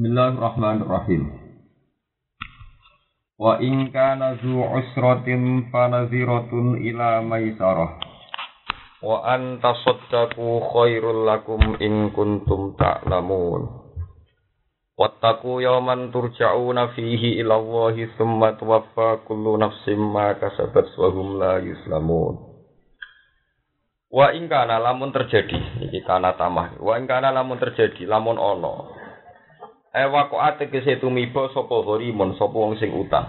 Bismillahirrahmanirrahim. Wa in kana zu usratin fanadhiratun ila maisarah. Wa an tasaddaqu khairul lakum in kuntum ta'lamun. Wattaqu yawman turja'una fihi ila Allahi thumma tuwaffa kullu nafsin ma kasabat wa hum la yuslamun. Wa ing kana lamun terjadi, iki kana tamah. Wa ing kana lamun terjadi, lamun ana Ewa kok ate kese tumiba sapa horimun sapa wong sing utang.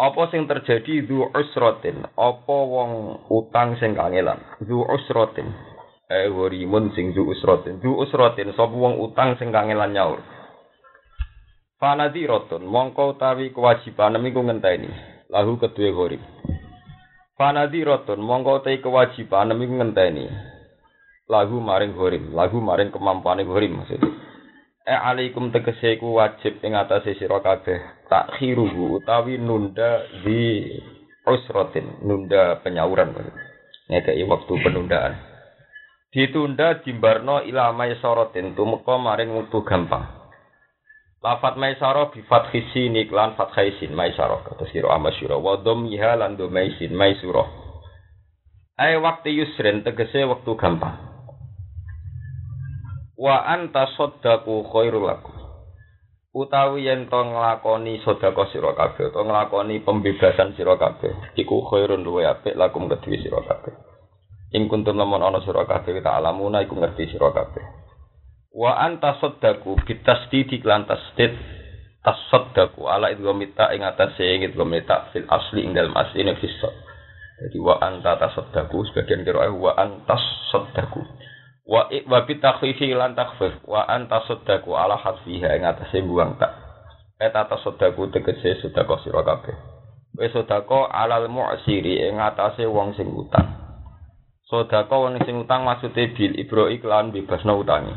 Apa sing terjadi du usratin? Apa wong utang sing kangelan? Du usratin. Eh horimun sing du usratin. Du usratin sapa wong utang sing kangelan nyaur. Fanadiratun mongko utawi kewajiban iku ngenteni. Lahu kedue horim. Fanadiratun mongko utawi kewajiban iku ngenteni. Lagu maring horim, lagu maring kemampuane horim maksudnya. E alaikum tegese ku wajib ing atase sira kabeh takhiruhu utawi nunda di usratin, nunda penyauran. Ngekei waktu penundaan. Ditunda dimbarno ila maisaratin tumeka maring wektu gampang. Lafat maisara bi fathi sin iklan fathai sin maisara kata sira amasyura wa dhammiha lan dhamaisin maisura. Ai waktu yusrin tegese waktu gampang wa anta saddaqu khairul lakum. Utawi yen to nglakoni sedekah sira kabeh to nglakoni pembebasan sira kabeh iku khairun luwe apik lakum kedue sira kabeh. Ing kuntum lamun ana sira kabeh ta alamuna iku ngerti sira kabeh. Wa anta saddaqu bitasdidi lan tasdid tasaddaqu ala idghamita ing atase idghamita fil asli ing dalem asli fisad jadi wa anta tasaddaqu sebagian kira wa antas saddaqu wa wa bi takhfifi lan takhfif wa anta saddaku ala hasfiha ing atase buang tak. Eta tasaddaku tegese sedekah sira kabeh. Wis sedekah alal mu'siri. Ing atase wong sing utang. Sedekah wong sing utang maksude bil ibro iklan bebasno utangi.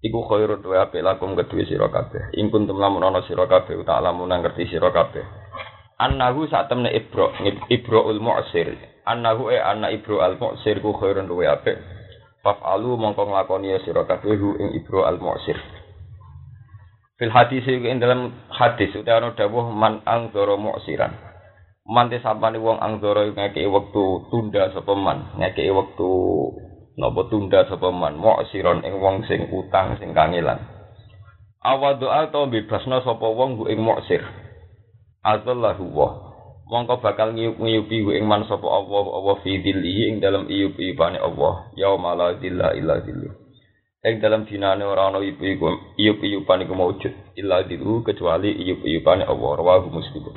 Iku khairun wa apik lakum kedue sira kabeh. Ing kuntum lamun ana sira kabeh uta lamun ngerti sira kabeh. Annahu sak temne ibro ibroul mu'sir. Annahu e anna ibro al mu'sir ku khairun wa apik Faf'alu mongko nglakoni sira kabeh ing Ibro al-Mu'sir. Fil hadis ing dalam hadis utawa dawuh man angzara mu'siran. Man te sampane wong angzara ngekeki wektu tunda sapa man, ngekeki wektu napa tunda sapa man mu'siron ing wong sing utang sing kangelan. Awa doa to bebasna sapa wong ing mu'sir. Azallahu wa mongko bakal ngiyup-ngiyupi ing man sapa Allah Allah fi dhillihi ing dalam iyup-iyupane Allah yauma la dhilla illa dhillu ing dalam dinane ora ana iyup-iyup iyup-iyupan iku maujud illa dhillu kecuali iyup-iyupane Allah rawahu muslim.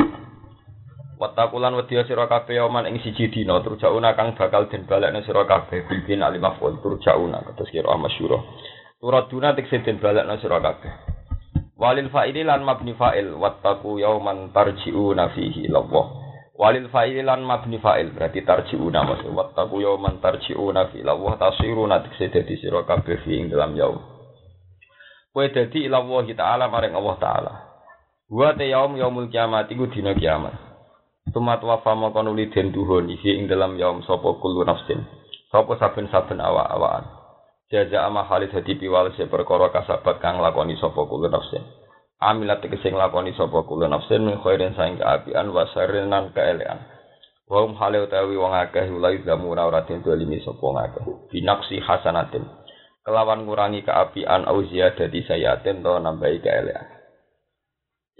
Watakulan wedya sira kabeh yauman ing siji dina turjauna kang bakal den balekne sira kabeh bilbin alimaful turjauna kados kira masyhur turaduna tekse den balekne sira kabeh. Walil fa'ili lan mabni fa'il wattaqu yauman tarji'una fihi lawah. Walil fa'ili lan mabni fa'il berarti tarji'una maksud wattaqu yauman tarji'una fihi lawah tasiruna dikse dadi sira kabeh fi ing dalam yaum. Kowe dadi ila Allah taala maring Allah taala. Wa te yaum yaumul kiamat iku dina kiamat. Tumat wafa maka nuli den duhun iki ing dalam yaum sapa kullu nafsin. Sapa saben-saben awak-awakan. jaja ama Khalid hadi piwal se perkara kasabat kang lakoni sapa kula nafsin amilat tegese nglakoni sapa kula nafsin min khairin saing kaapian wa sharrin nan kaelean wa hum hale utawi wong akeh ulai zamu ora ora den dolimi sapa ngakeh binaksi hasanatin. Kelawan ngurangi keapian au ziyadati sayatin to nambahi kaelean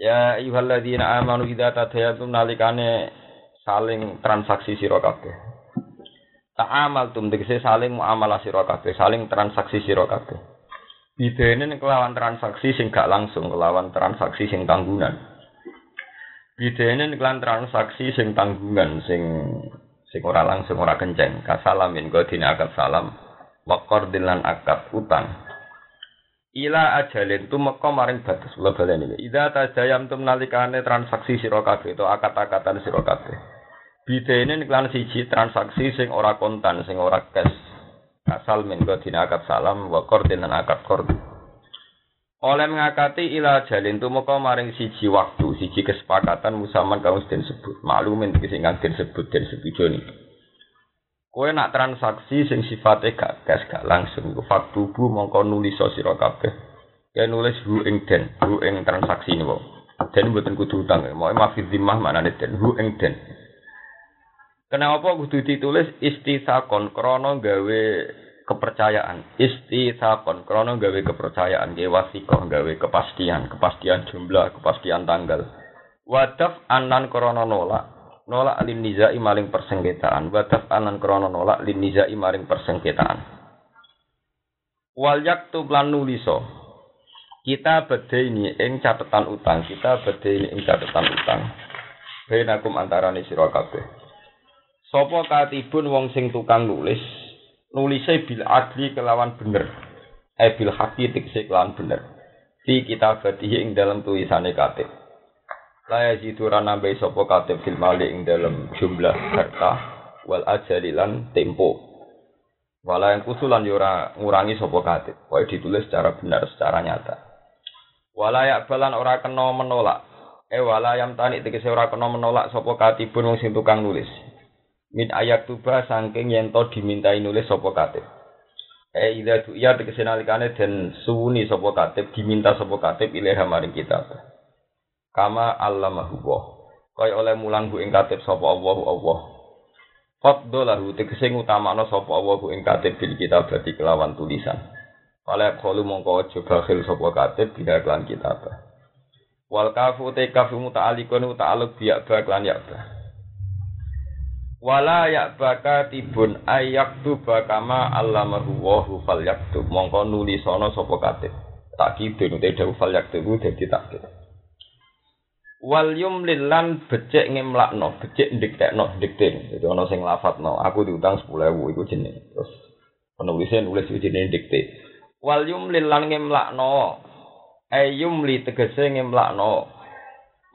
ya ayyuhalladzina amanu idza tadayatum nalikane saling transaksi sira kabeh. Ta'amal tum tegese saling muamalah sira kabeh, saling transaksi sira kabeh. Bidene kelawan transaksi sing gak langsung, kelawan transaksi sing tanggungan. Bidene kelawan transaksi sing tanggungan, sing sing ora langsung ora kenceng. Kasalamin godine akad salam, wakor dilan akad utang. Ila ajalin tu meka maring batas kula baleni. Ida tajayam tum nalikane transaksi sira kabeh to akad-akatan sira kabeh. Bidene iklan siji transaksi sing ora kontan, sing ora cash. Asal min dina akad salam wa qordin lan akad qord. Oleh mengakati ila jalin tumeka maring siji waktu, siji kesepakatan musaman kang den sebut. Maklumin sing kang den sebut den setujoni. Kowe nak transaksi sing sifatnya gak cash gak langsung, faktubu mongko nulis sira kabeh. Ya nulis hu ing den, hu ing transaksi ini. Den mboten kudu utang, mau mafid zimmah maknane den, hu ing den. Kenapa kudu ditulis istisakon? Krono gawe kepercayaan. Istisakon. Krono gawe kepercayaan gawe wasikoh gawe kepastian kepastian jumlah kepastian tanggal. Wadaf anan krono nolak. Nolak lin nizai persengketaan. Wadaf anan krono nolak lin nizai maring persengketaan. Wal yaktu lan nuliso. Kita beda ini ing catatan utang. Kita beda ini ing catatan utang. Benakum antarane sira Sopo katibun wong sing tukang nulis, nulise bil adli kelawan bener. Eh bil haki tikse kelawan bener. Di kitabatihi ing dalam tulisane katib. Laya jitu nambahi sopo katib fil mali ing dalam jumlah harta wal ajalilan tempo. Wala yang kusulan yura ngurangi sopo katib. Wah ditulis secara benar, secara nyata. Wala yak balan ora kena menolak. Eh wala yang tani tegese ora kena menolak sopo katibun wong sing tukang nulis min ayat tuba saking yen to dimintai nulis sapa katib. Eh ida tu iya tegese nalikane den suwuni sapa katib diminta sapa katib ilaha maring kitab. Kama allamahu wa kaya oleh mulang ing katib sapa Allah Allah. Faddolahu tegese ngutamakno sapa Allah ing katib bil kitab dadi kelawan tulisan. Oleh kalu mongko aja bakhil sapa katib bila kelan kitab. Wal kafu te kafu muta'alikun muta'aluk biyak ba kelan ya wala ya baka tibun ayak tu bakama allamahu wahu fal yaktub mongko nuli sono sopo katib. Tak kidun te dawu fal yaktub dadi takkid wal yumlilan becek ngemlakno becek ndiktekno ndikten jadi ana sing lafadzno aku diutang 10000 iku jenenge terus penulisnya nulis itu jenenge dikte wal yumlilan ngemlakno ayumli tegese ngemlakno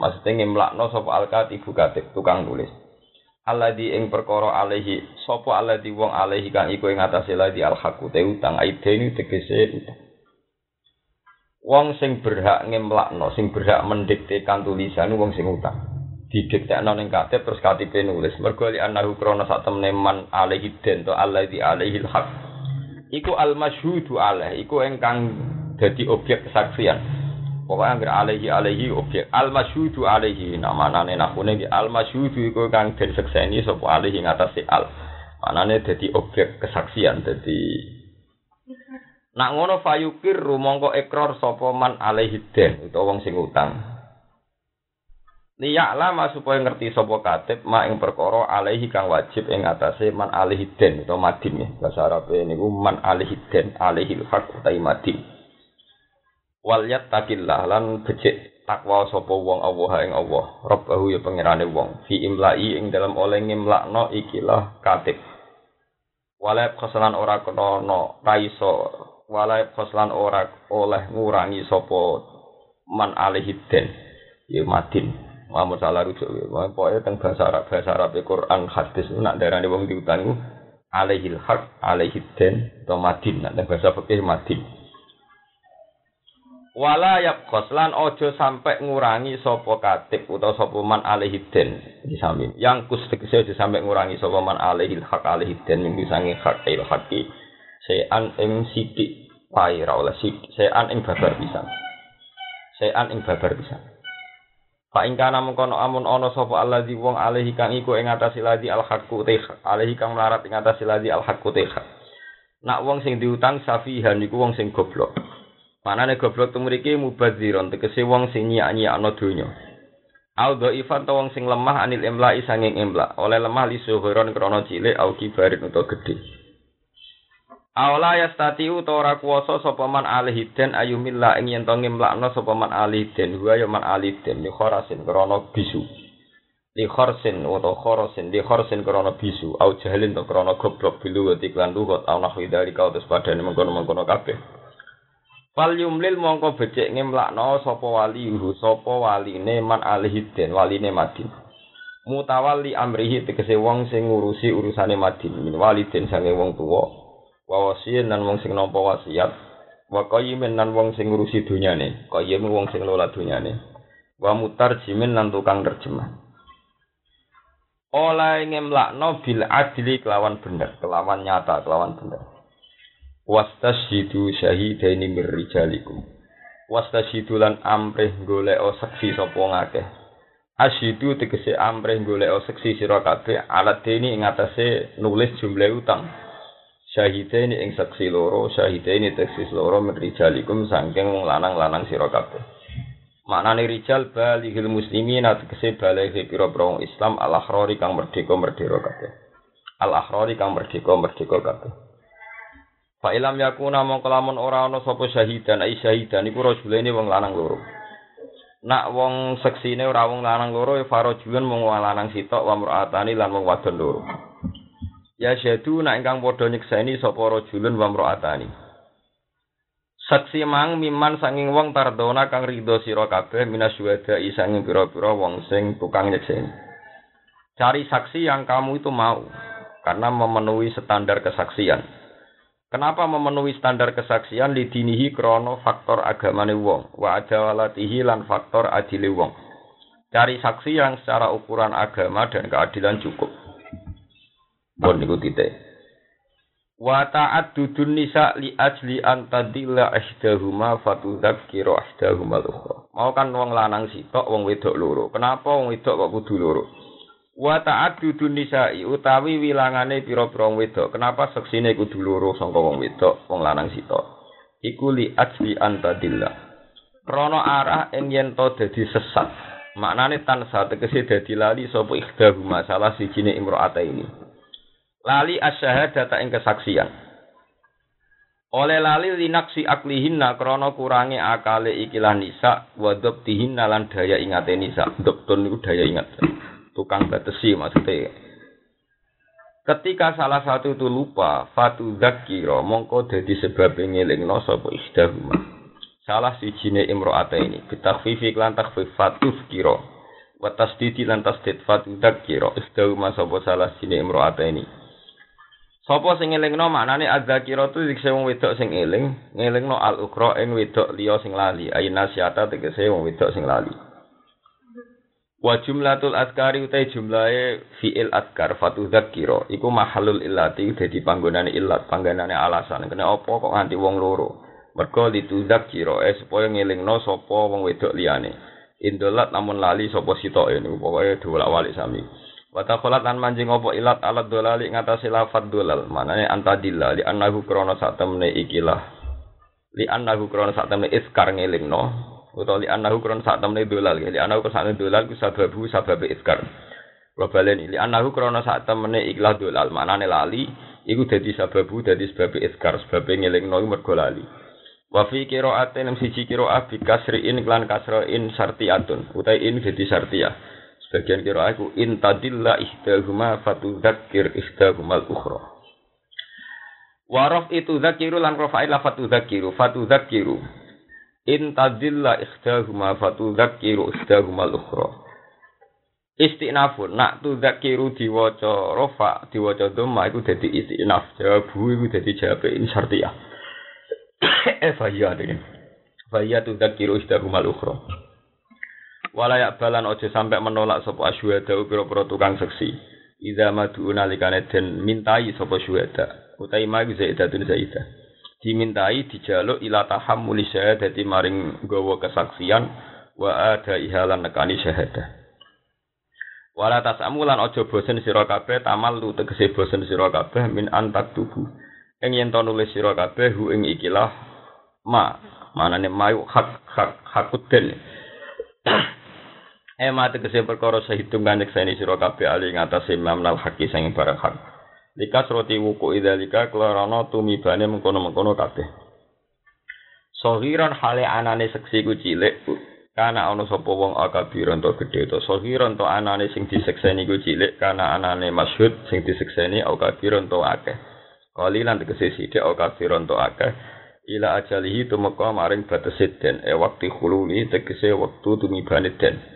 maksudnya ngemlakno sapa alkatibu katib tukang nulis alladzi ing perkara alaihi sapa alladzi wong alaihi kang iku ing atase ladi al haqu te utang. Aideni tegese utang. Wong sing berhak ngemlakno sing berhak mendiktekan tulisan wong sing utang. Didiktekno ning katib terus katibe nulis. Mergo li anahu krana sak temne man alaihi den to alladzi alaihi al haq iku al masyhudu alaihi iku engkang dadi objek kesaksian Pokoknya anggar alaihi alaihi objek al masyudu alaihi nama nane nakune di al masyudu iku kang den sekseni sapa alaihi ngatasi al. Manane dadi objek kesaksian dadi Nak ngono fayukir rumangka ekor sapa man alaihi den utawa wong sing utang. Liya lama supaya ngerti sapa katib ma ing perkara alaihi kang wajib ing atase man alaihi den utawa madin ya. Bahasa Arab niku man alaihi den alaihi hak utawi madin wal yattaqillah lan becik takwa sapa wong Allah ing Allah. Rabbahu ya pangerane wong. Fi imla'i ing dalam oleh ngimlakno ikilah katib. Walab khosalan ora kena raiso walab khosalan ora oleh ngurangi sapa man alihiden ya madin. Muhammad salah rujuk. Pokoknya teng bahasa Arab bahasa Arab Quran hadis. Nak darane wong diutang alaihil haq alaihiden atau madin. Nak bahasa fikih madin wala yabqos lan ojo sampai ngurangi sopo katib utawa sopo man alihiden disamin yang kus tegese aja sampai ngurangi sopo man alihil hak alihiden minggu sangi hak il haki sean ing sidik paira oleh sidik. Sean ing babar bisa sean ing babar bisa Pak ing kana mengkono amun ana sapa allazi wong alihi kang iku ing atase ladi al haqqu teh alihi kang melarat ing atase ladi al haqqu teh nak wong sing diutang safihan iku wong sing goblok Manane goblok tumriki mubadziron tegese wong sing nyiak-nyiakno donya. Au dhaifan to wong sing lemah anil imla'i sanging imla, oleh lemah li suhuron krana cilik au kibarin utawa gedhe. Aula yastati ora kuwasa sapa man alihiden ayumilla ing yen to ngimlakno sapa man alihiden wa ya man alihiden li kharasin krana bisu. Li kharsin utawa kharasin li kharsin krana bisu au jahalin to krana goblok bilu iklan lugat au nahwi dari kau terus padane mengkono-mengkono kabeh. Fal yumlil mongko becik ngemlakno sapa wali uhu sapa waline man alihiden waline Madin. Mutawalli amrihi tegese wong sing ngurusi urusane Madin min waliden sange wong tuwa. Wa wasiyin lan wong sing nampa wasiat. Wa qayyimin lan wong sing ngurusi dunyane. Qayyim wong sing lola dunyane. Wa mutarjimin lan tukang terjemah. Oleh ngemlakno bil adli kelawan bener, kelawan nyata, kelawan bener. Wastashidu syahidaini mir rijalikum. Wastasyidu lan amrih golek seksi sapa ngakeh. Asyidu tegese amrih golek seksi sira kabeh alat deni ing atase nulis jumlah utang. Syahidene ing saksi loro syahidene teksis loro min rijalikum saking lanang-lanang sira kabeh. Maknane rijal balihil muslimin tegese baligh pira-pira Islam al-akhrari kang merdeka-merdeka kabeh. Al-akhrari kang merdeka-merdeka kabeh Fa ilam yakuna mongko lamun ora ana sapa syahidan ai syahidan iku rajulane wong lanang loro. Nak wong seksine ora wong lanang loro ya farajulan mung wong lanang sitok wa mur'atani lan wong wadon loro. Ya syadu nak ingkang padha nyekseni sapa rajulun wa mur'atani. Saksi mang miman sanging wong tardona kang ridho sira kabeh minasyuhada sanging pira-pira wong sing tukang nyekseni. Cari saksi yang kamu itu mau karena memenuhi standar kesaksian. Kenapa memenuhi standar kesaksian lidinihi krono faktor agamane wong wa adawalatihi lan faktor adile wong. Cari saksi yang secara ukuran agama dan keadilan cukup. Bon niku titik. Wa ta'addudun nisa li ajli an tadilla ihdahuma fatudzakkira ihdahuma ukhra. Mau kan wong lanang sitok wong wedok loro. Kenapa wong wedok kok kudu loro? Wa ta'addudun nisa'i utawi wilangane pira-pira wedok. Kenapa seksine kudu loro sangka wong wedok, wong lanang sito? Iku li ajli antadillah. Krana arah ing yen to dadi sesat. Maknane tan tegese dadi lali sapa ikhdahu masalah sijine imro'ata ini. Lali asyhadata ing kesaksian. Oleh lali linaksi aklihinna krana kurangi akale ikilah nisa wa dhabtihinna lan daya ingate nisa. Dhabtun niku daya ingat tukang batesi maksudnya. Ketika salah satu itu lupa, fatu zakiro mongko dadi sebab ngelingno sapa ihdahuma. Salah si jine imro'ata ini, bitakfifi klan takfif fatuf kiro. Watas didi lan tasdid fatu zakiro, ihdahuma sapa salah jine imro'ata ini. Sapa sing ngelingno maknane adzakira tu dikse wong wedok sing eling, ngelingno al ukra ing wedok liya sing lali, ayin nasiata tegese wong wedok sing lali. Wa jumlatul adkari utai jumlahe fi'il adkar fatu dzakira iku mahalul illati dadi panggonane illat panggonane alasan. Kena apa kok nganti wong loro? Mergo litu dzakira eh supaya ngelingno sapa wong wedok liyane. Indolat namun lali sapa sitoke niku pokoke dolak-walik sami. Wa taqalat lan manjing apa ilat alat dolali ngatasi lafat dolal. Manane antadilla li annahu krana sak temne ikilah li annahu krana sak temne iskar ngelingno utawa li anahu kron sak temne dolal. Li anahu sak dolal ku sababu sababe iskar. Kula baleni li anahu kron sak temne ikhlas dolal. Manane lali iku dadi sababu dadi sebab iskar. Sebab ngelingno mergo lali. Wa fi qira'atin lam siji qira'ah bi kasriin lan kasrain sartiyatun utai in dadi sartiyah sebagian qira'ah iku in tadilla ihdahuma fatudzakkir ihdahumal ukhra. Warof itu zakiru lan rafa'il lafatu zakiru fatu zakiru In tadilla ikhdahuma fatudzakiru ikhdahuma al-ukhra. Istinafun nak tu zakiru diwaca rafa diwaca dhamma iku dadi istinaf. Jawabu iku dadi jawab in syartiyah. eh fahiyah dene. Fahiyah tu zakiru ikhdahuma al-ukhra. Walayak balan ojo sampai menolak sapa asyuhada pira-pira tukang seksi. Idza madu nalikane den mintai sapa syuhada. Utai ma zaidatun zaidah dimintai dijaluk ila tahammuli syahadati maring gawa kesaksian wa ada ihalan nekani syahadah wala tasamu lan aja bosen sira kabeh tamal lu tegese bosen sira kabeh min antak tubuh. Ing yen to nulis sira kabeh hu ing ikilah ma manane mayu hak hak hakuden Eh ma tegese perkara sahidung kanjek seni sira kabeh ali ngatasé mamnal haki sing barang hak Likas roti wuku idalika kelorana tumibane mengkono-mengkono kabeh. Sohiran hale anane seksi ku cilik kana ana sapa wong akabiran to gedhe to sohiran to anane sing disekseni ku cilik kana anane masyhud sing disekseni akabiran to akeh. Kalilan tegese sithik akabiran to akeh ila ajalihi tumeka maring batese den e waktu khululi tegese wektu tumibane den.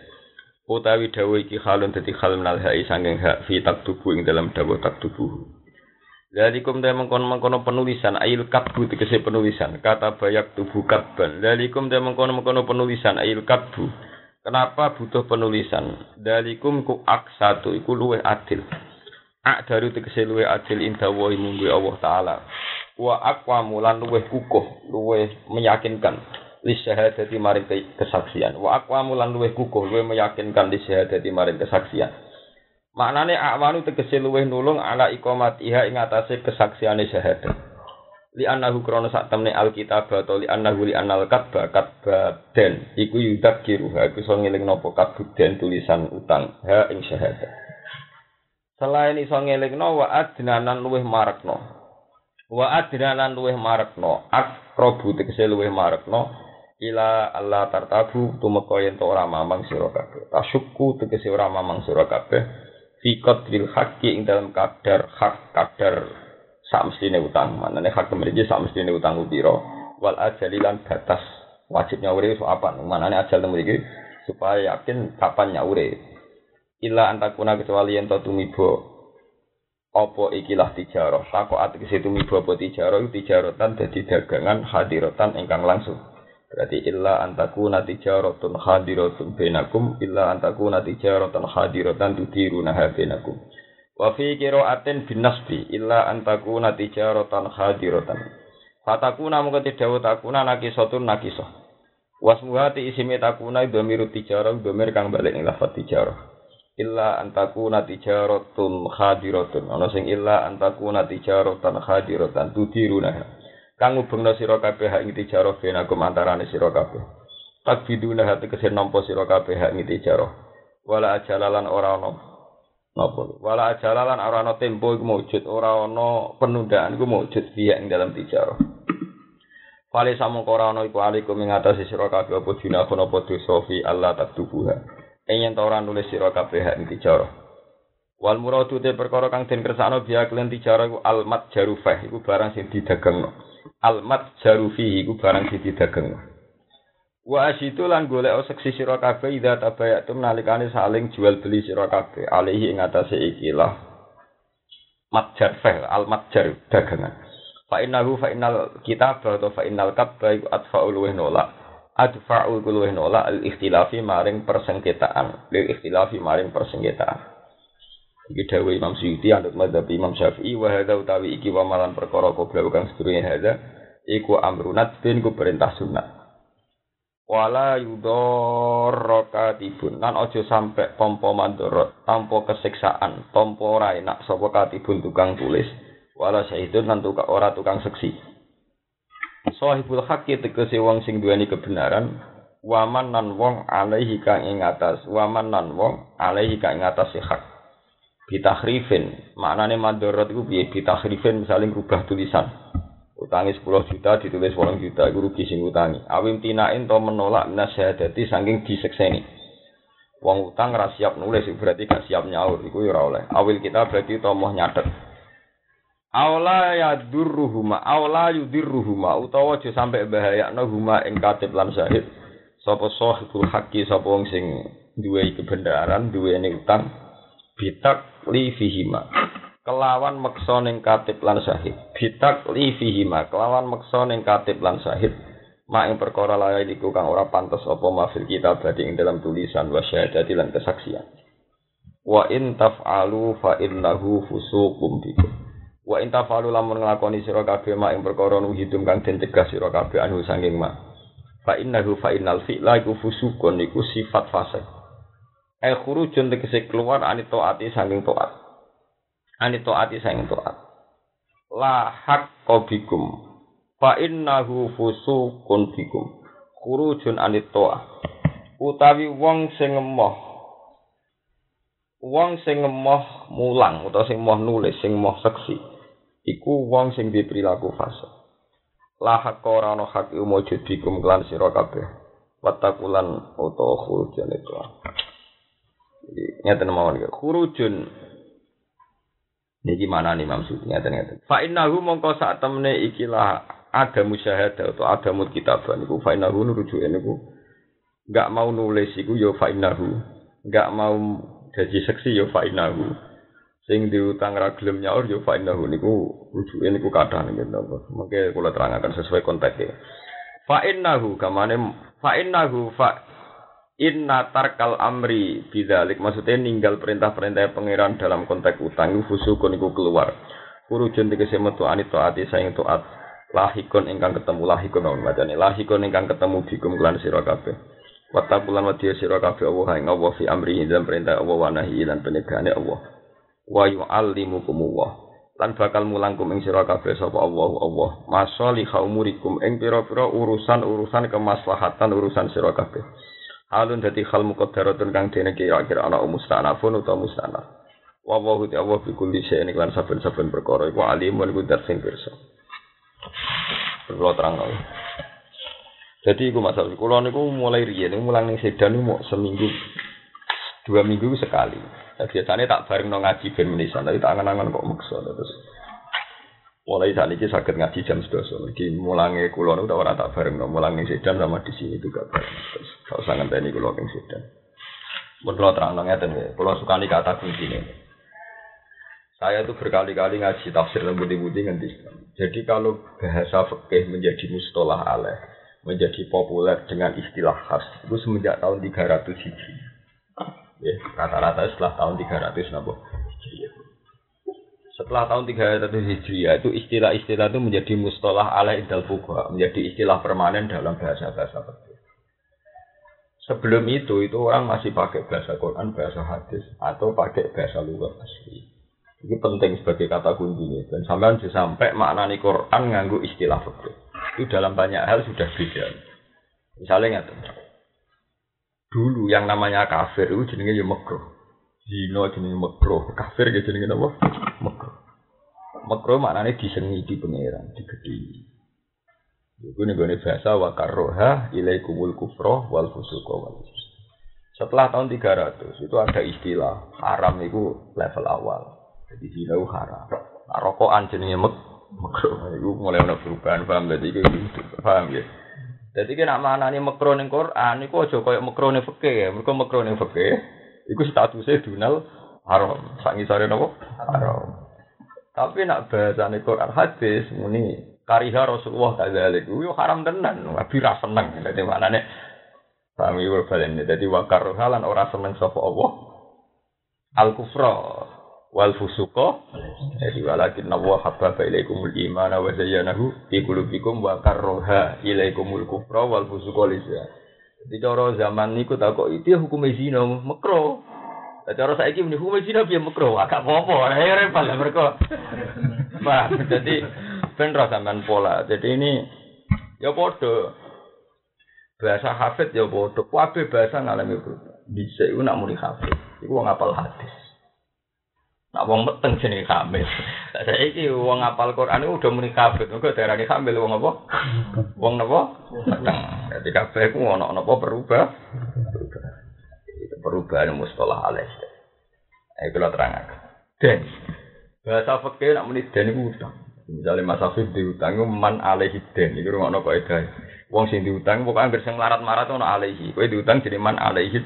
Utawi dawuh iki halun dadi hal menal hai sanging hak fi taktubu ing dalam dawuh taktubu Lalikum dia mengkono-mengkono penulisan ayil katbu tegese penulisan kata bayak tubuh katban. Lalikum dia mengkono-mengkono penulisan ayil katbu. Kenapa butuh penulisan? Dalikum ku ak satu iku luwe adil. Ak dari tegese luwe adil indah wahi munggu Allah Ta'ala. Wa akwa mulan luwe kukuh, luwe meyakinkan. Li syahadati maring kesaksian. Wa aqwamu lan luweh kukuh luweh meyakinkan li syahadati maring kesaksian. Maknane akwanu tegese luweh nulung ala iqamatiha ing atase kesaksiane syahadat. Li annahu krana sak temne alkitab atau li annahu li annal katba katba den iku yudak kiruha iku iso ngeling napa kabuden tulisan utang ha ing syahadat. Selain iso ngelingno wa adnanan luweh marekno wa adnanan luweh marekno akrobu tegese luweh marekno ila Allah tartabu tumeka yen to ora mamang sira kabeh. Tasyukku tegese ora mamang sira kabeh. Fi qadril haqqi ing dalam kadar hak kadar sak mestine utang. Manane hak mriki sak mestine utang pira wal ajalilan batas wajib nyaure so apa manane ajal mriki supaya yakin kapan nyaure ila antakuna kecuali yen to tumibo apa ikilah tijarah? Sako ati situ mibo apa tijarah? Tijaratan dadi dagangan hadiratan ingkang langsung berarti illa antaku natijaratun hadiratun benakum illa antaku natijaratan hadiratan tudiruna benakum wa fi qiraatin bin nasbi illa antaku natijaratan hadiratan fatakuna mung kedawu takuna nakisatun nakisah wasmuhati isime takuna dhamiru tijarah dhamir kang balik ing lafaz tijarah. Illa antaku natijaratun khadiratun ana sing illa antaku natijaratan khadiratan tudiruna kang ngubungna sira kabeh hak ing tijarah benakum antarane sira kabeh. Takbiduna hati kesen nampa sira kabeh hak ing tijarah wala ajalalan ora ana. Napa? Wala ajalalan ora ana tempo iku mujud ora ana penundaan iku mujud fiya ing dalam tijarah. Fale samung ora ana iku alikum ing atase sira kabeh apa junahun apa dosa fi Allah taktubuha. Yen ta ora nulis sira kabeh ing tijarah wal muradu te perkara kang den kersakno biya klen tijarah iku al mat jarufah iku barang sing didagengno al mat jarufi iku barang sing didagengno wa asitu lan golek seksi sira kabeh ida tabayatum nalikane saling jual beli sira kabeh. Alihi ing atase ikilah mat jarfah al mat jar dagangan. Fa innahu fa innal kitab atau fa innal kabba iku atfa'ul wa nolak. Adfa'u kuluh nola al ikhtilafi maring persengketaan. Lil ikhtilafi maring persengketaan iki dawuh Imam Suyuti anut madzhab Imam Syafi'i wa hadza utawi iki wa malan perkara kobra kang sedurunge hadza iku amrunat bin ku perintah sunat. Wala yudorrokatibun lan aja sampe pompo mandorot tanpa kesiksaan tanpa ora enak sapa katibun tukang tulis? Wala syahidun lan tukang ora tukang seksi. Sahibul haqqi tegese wong sing duweni kebenaran waman nan wong alaihi kang ing atas waman nan wong alaihi kang ing atas hak bitahrifin. Maknane madharat iku piye? Bitahrifin misalnya rubah tulisan. Utangi 10 juta ditulis 8 juta iku rugi sing utangi. Awim tinain to menolak nasyadati saking disekseni. Wong utang ra siap nulis berarti gak siap nyaur iku ora oleh. Awil kita berarti to moh nyatet. Aula ya durruhuma, aula yudirruhuma, utawa aja sampai bahayakno huma ing katib lan syahid. Sapa sahibul haqqi sapa wong sing duwe kebenaran, duweni utang bitak li fihima. Kelawan meksa ning katib lan syahid. Bitak li fihima, kelawan meksa ning katib lan syahid. Mak ing perkara lain iku kang ora pantes apa mafil kita badhe ing dalam tulisan wa syahadati lan kesaksian. Wa in taf'alu fa innahu fusuqum bikum. Wa intafalu lamun nglakoni sira kabeh mak ing perkara nuhidum kang den cegah sira kabeh anu sanging mak. Fa innahu fa innal fi'la iku fusukun iku sifat fase. Ai khurujun tegese keluar ani taati sanging taat. Ani taati sanging taat. La haqqo bikum. Fa innahu fusukun bikum. Khurujun ani taat. Utawi wong sing ngemoh wong sing ngemoh mulang utawa sing moh nulis sing moh seksi iku wong sing di perilaku fase. Lahak ora ana hak mujud bikum klan sira kabeh. Watakulan utawa khurujun itu. Ngeten mawon iki. Khurujun. Niki mana nih maksudnya ternyata. Fa innahu mongko sak temene ikilah ada musyahadah atau ada mut kitaban iku fa innahu nurujuke niku. Enggak mau nulis iku yo fa innahu, enggak mau jadi seksi yo fa innahu. Sing diutang ra gelem nyaur yo fa innahu niku. Rujuke niku kathah niku napa mengke kula terangaken sesuai konteknya fa innahu kamane fa innahu fa inna tarkal amri bidzalik. Maksudnya ninggal perintah-perintah pangeran dalam konteks utang fusukun niku keluar. Kurujun tegese metu anit taati saing taat lahikun ingkang ketemu lahikun wong macane lahikun ingkang ketemu bikum kelan sira kabeh. Watakulan wadiya sira kabeh Allah ing Allah fi amri dan perintah Allah wa nahi lan Allah. Wa yu'allimukum Allah lan bakal mulangkum ing sira kabeh sapa Allah Allah. Masalihah umurikum ing pira-pira urusan-urusan kemaslahatan urusan sira kabeh halun dadi hal muqaddaratun kang dene kira-kira ana mustanafun utawa mustanaf wa wa Allah bi kulli shay'in lan saben-saben perkara iku alimun iku sing pirsa Kalau terang lho. Jadi iku masalah kula niku mulai riyen mulang ning sedan mau seminggu dua minggu sekali. Nah, biasanya tak bareng no ngaji ben menisan, tapi tak angan-angan kok maksa terus. Mulai saat ini sakit ngaji jam 11. Jadi mulangnya kulo udah orang tak bareng no mulang ning sedan sama di sini juga bareng. Terus kalau usah ngenteni kulo ning sedan. Kula terang ngeten ya, kula sukani kata kunci ini. Saya tuh berkali-kali ngaji tafsir dan budi-budi nganti. Jadi kalau bahasa fikih menjadi mustolah aleh, menjadi populer dengan istilah khas, itu semenjak tahun 300 Hijri. Ya, rata-rata setelah tahun 300 nabo. Setelah tahun 300 Hijriah itu istilah-istilah itu menjadi mustolah aleh idal fuqaha, menjadi istilah permanen dalam bahasa-bahasa fikih. Sebelum itu, itu orang masih pakai bahasa Quran, bahasa hadis, atau pakai bahasa luar asli. Ini penting sebagai kata kuncinya. Dan sampai sampai maknani Quran nganggu istilah fikih. Itu dalam banyak hal sudah beda. Misalnya nggak Dulu yang namanya kafir itu jenenge ya. Zino jenenge makruh. Kafir ya jenenge apa? Makruh. Makruh maknanya disengi di pangeran, digedhi. Iku nih gue bahasa wa karroha ilaikumul kufroh wal fusuqa wal Setelah tahun 300 itu ada istilah haram itu level awal. Jadi zina itu haram. Nah, rokokan jenenge mek makro. Iku mulai ana perubahan paham dadi iku paham ya. Jadi kena mana nih makro ning Quran iku aja koyo makro ning fikih ya. Mergo makro ning fikih iku statusnya dunal haram. Sak ngisore napa? Haram. Tapi nak bahasa Quran hadis muni kariha Rasulullah kadzalik. Iku haram tenan. Nabi ra seneng. Dadi maknane paham iku balen. Dadi wakar halan ora seneng sapa Allah. Al kufra wal fusuqa jadi walakin nawa habbaba ilaikumul imana wa zayyanahu fi qulubikum wa karroha ilaikumul kufra wal fusuqa lisa jadi cara zaman niku tak kok itu hukum zina makro cara saiki muni hukum zina piye makro agak apa-apa ya repot lah mereka Bah, jadi ben sampean pola. Jadi ini ya padha bahasa hafid ya padha. Kabeh bahasa ngalami. Bisa iku nak muni hafid. Iku wong apal hadis. Nak wong meteng jenenge kamil. Lah saiki wong apal Quran udah muni kabeh. Mergo darane kamil wong apa? Wong napa? Meteng. Dadi kabeh ku ono napa berubah? Berubah. Itu perubahan mustalah alis. Ayo kula terangaken. Den. Bahasa fikih nak muni den iku utang. Misalnya Mas Afif diutang man alaihi den. Iku ngono kok edae. Wong sing diutang pokoke anggere sing larat-marat ono alaihi. Kowe diutang jenenge man alaihi.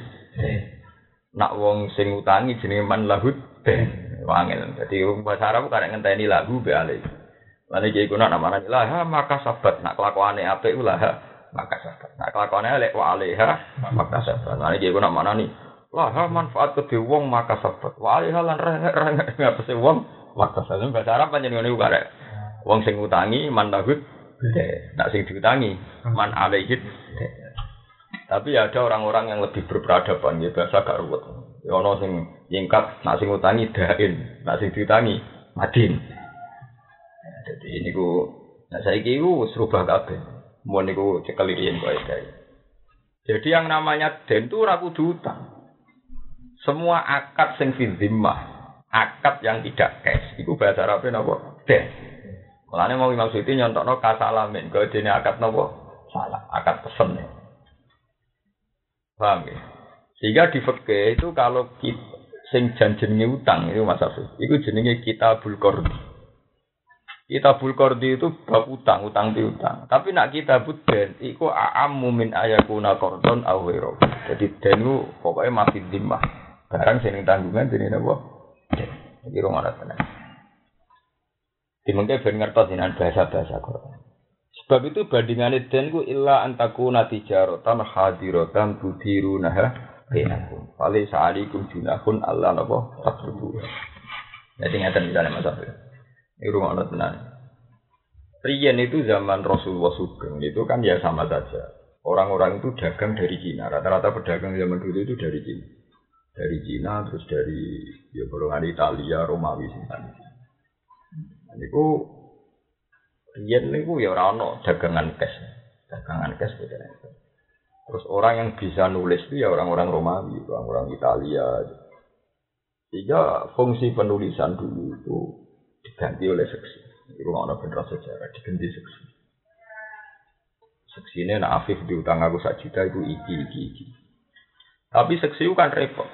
Nak wong sing utangi jenenge man lahud den. Wangil. Jadi bahasa Arab kadang ngenteni lagu be alih. Lan iki iku nak namane lah maka sabat nak kelakuane apik lah maka sabat. Nak kelakuane elek wa alaiha maka sabat. Lan iki iku nak manani lah manfaat ke wong maka sabat. Wa alaiha lan rengek ngapese wong maka sabat. Bahasa Arab panjenengan niku karek. Wong sing utangi man lahud nak sing diutangi man. Tapi ada orang-orang yang lebih berperadaban ya bahasa gak ruwet. Ya sing nyingkat nak sing utangi dain, nak sing diutangi madin. Jadi ini ku nah saya ku serubah kabeh. Mau niku cekel riyen kok Jadi yang namanya den itu ragu utang. Semua akad sing fi akad yang tidak cash, itu bahasa Arabnya napa? Den. Mulane mau maksudnya nyontokno kasalamin, kok dene akad napa? Salah, akad pesen. Paham ya? Sehingga di itu kalau kita sing janjenenge utang itu Mas Afif, itu jenenge kitabul qardi. Kitabul qardi itu bab utang, utang piutang. Tapi nak kita buden iku a'ammu min ayakuna qardon aw Jadi den itu pokoknya masih dimah. Barang sing tanggungan jenenge napa? Iki rong ana tenan. Dimengke ben ngertos dengan bahasa-bahasa Quran. Sebab itu bandingannya den ku illa antakuna tijaratan hadiratan tudirunaha bainakum. Fali sa'alikum junahun Allah napa takrubu. Jadi ngeten misalnya Mas Abdul. Ini rumah Allah tenan. Riyen itu zaman Rasulullah Sugeng itu kan ya sama saja. Orang-orang itu dagang dari Cina. Rata-rata pedagang zaman dulu itu dari Cina. Dari Cina terus dari ya golongan Italia, Romawi sinten. Nah, niku riyen niku ya ora ono dagangan cash. Dagangan cash beda. Terus orang yang bisa nulis itu ya orang-orang Romawi, orang-orang Italia. Sehingga fungsi penulisan dulu itu diganti oleh seksi. Itu ada bener sejarah diganti seksi. Seksi ini nak Afif diutang aku sak juta itu iki iki iki. Tapi seksi kan repot.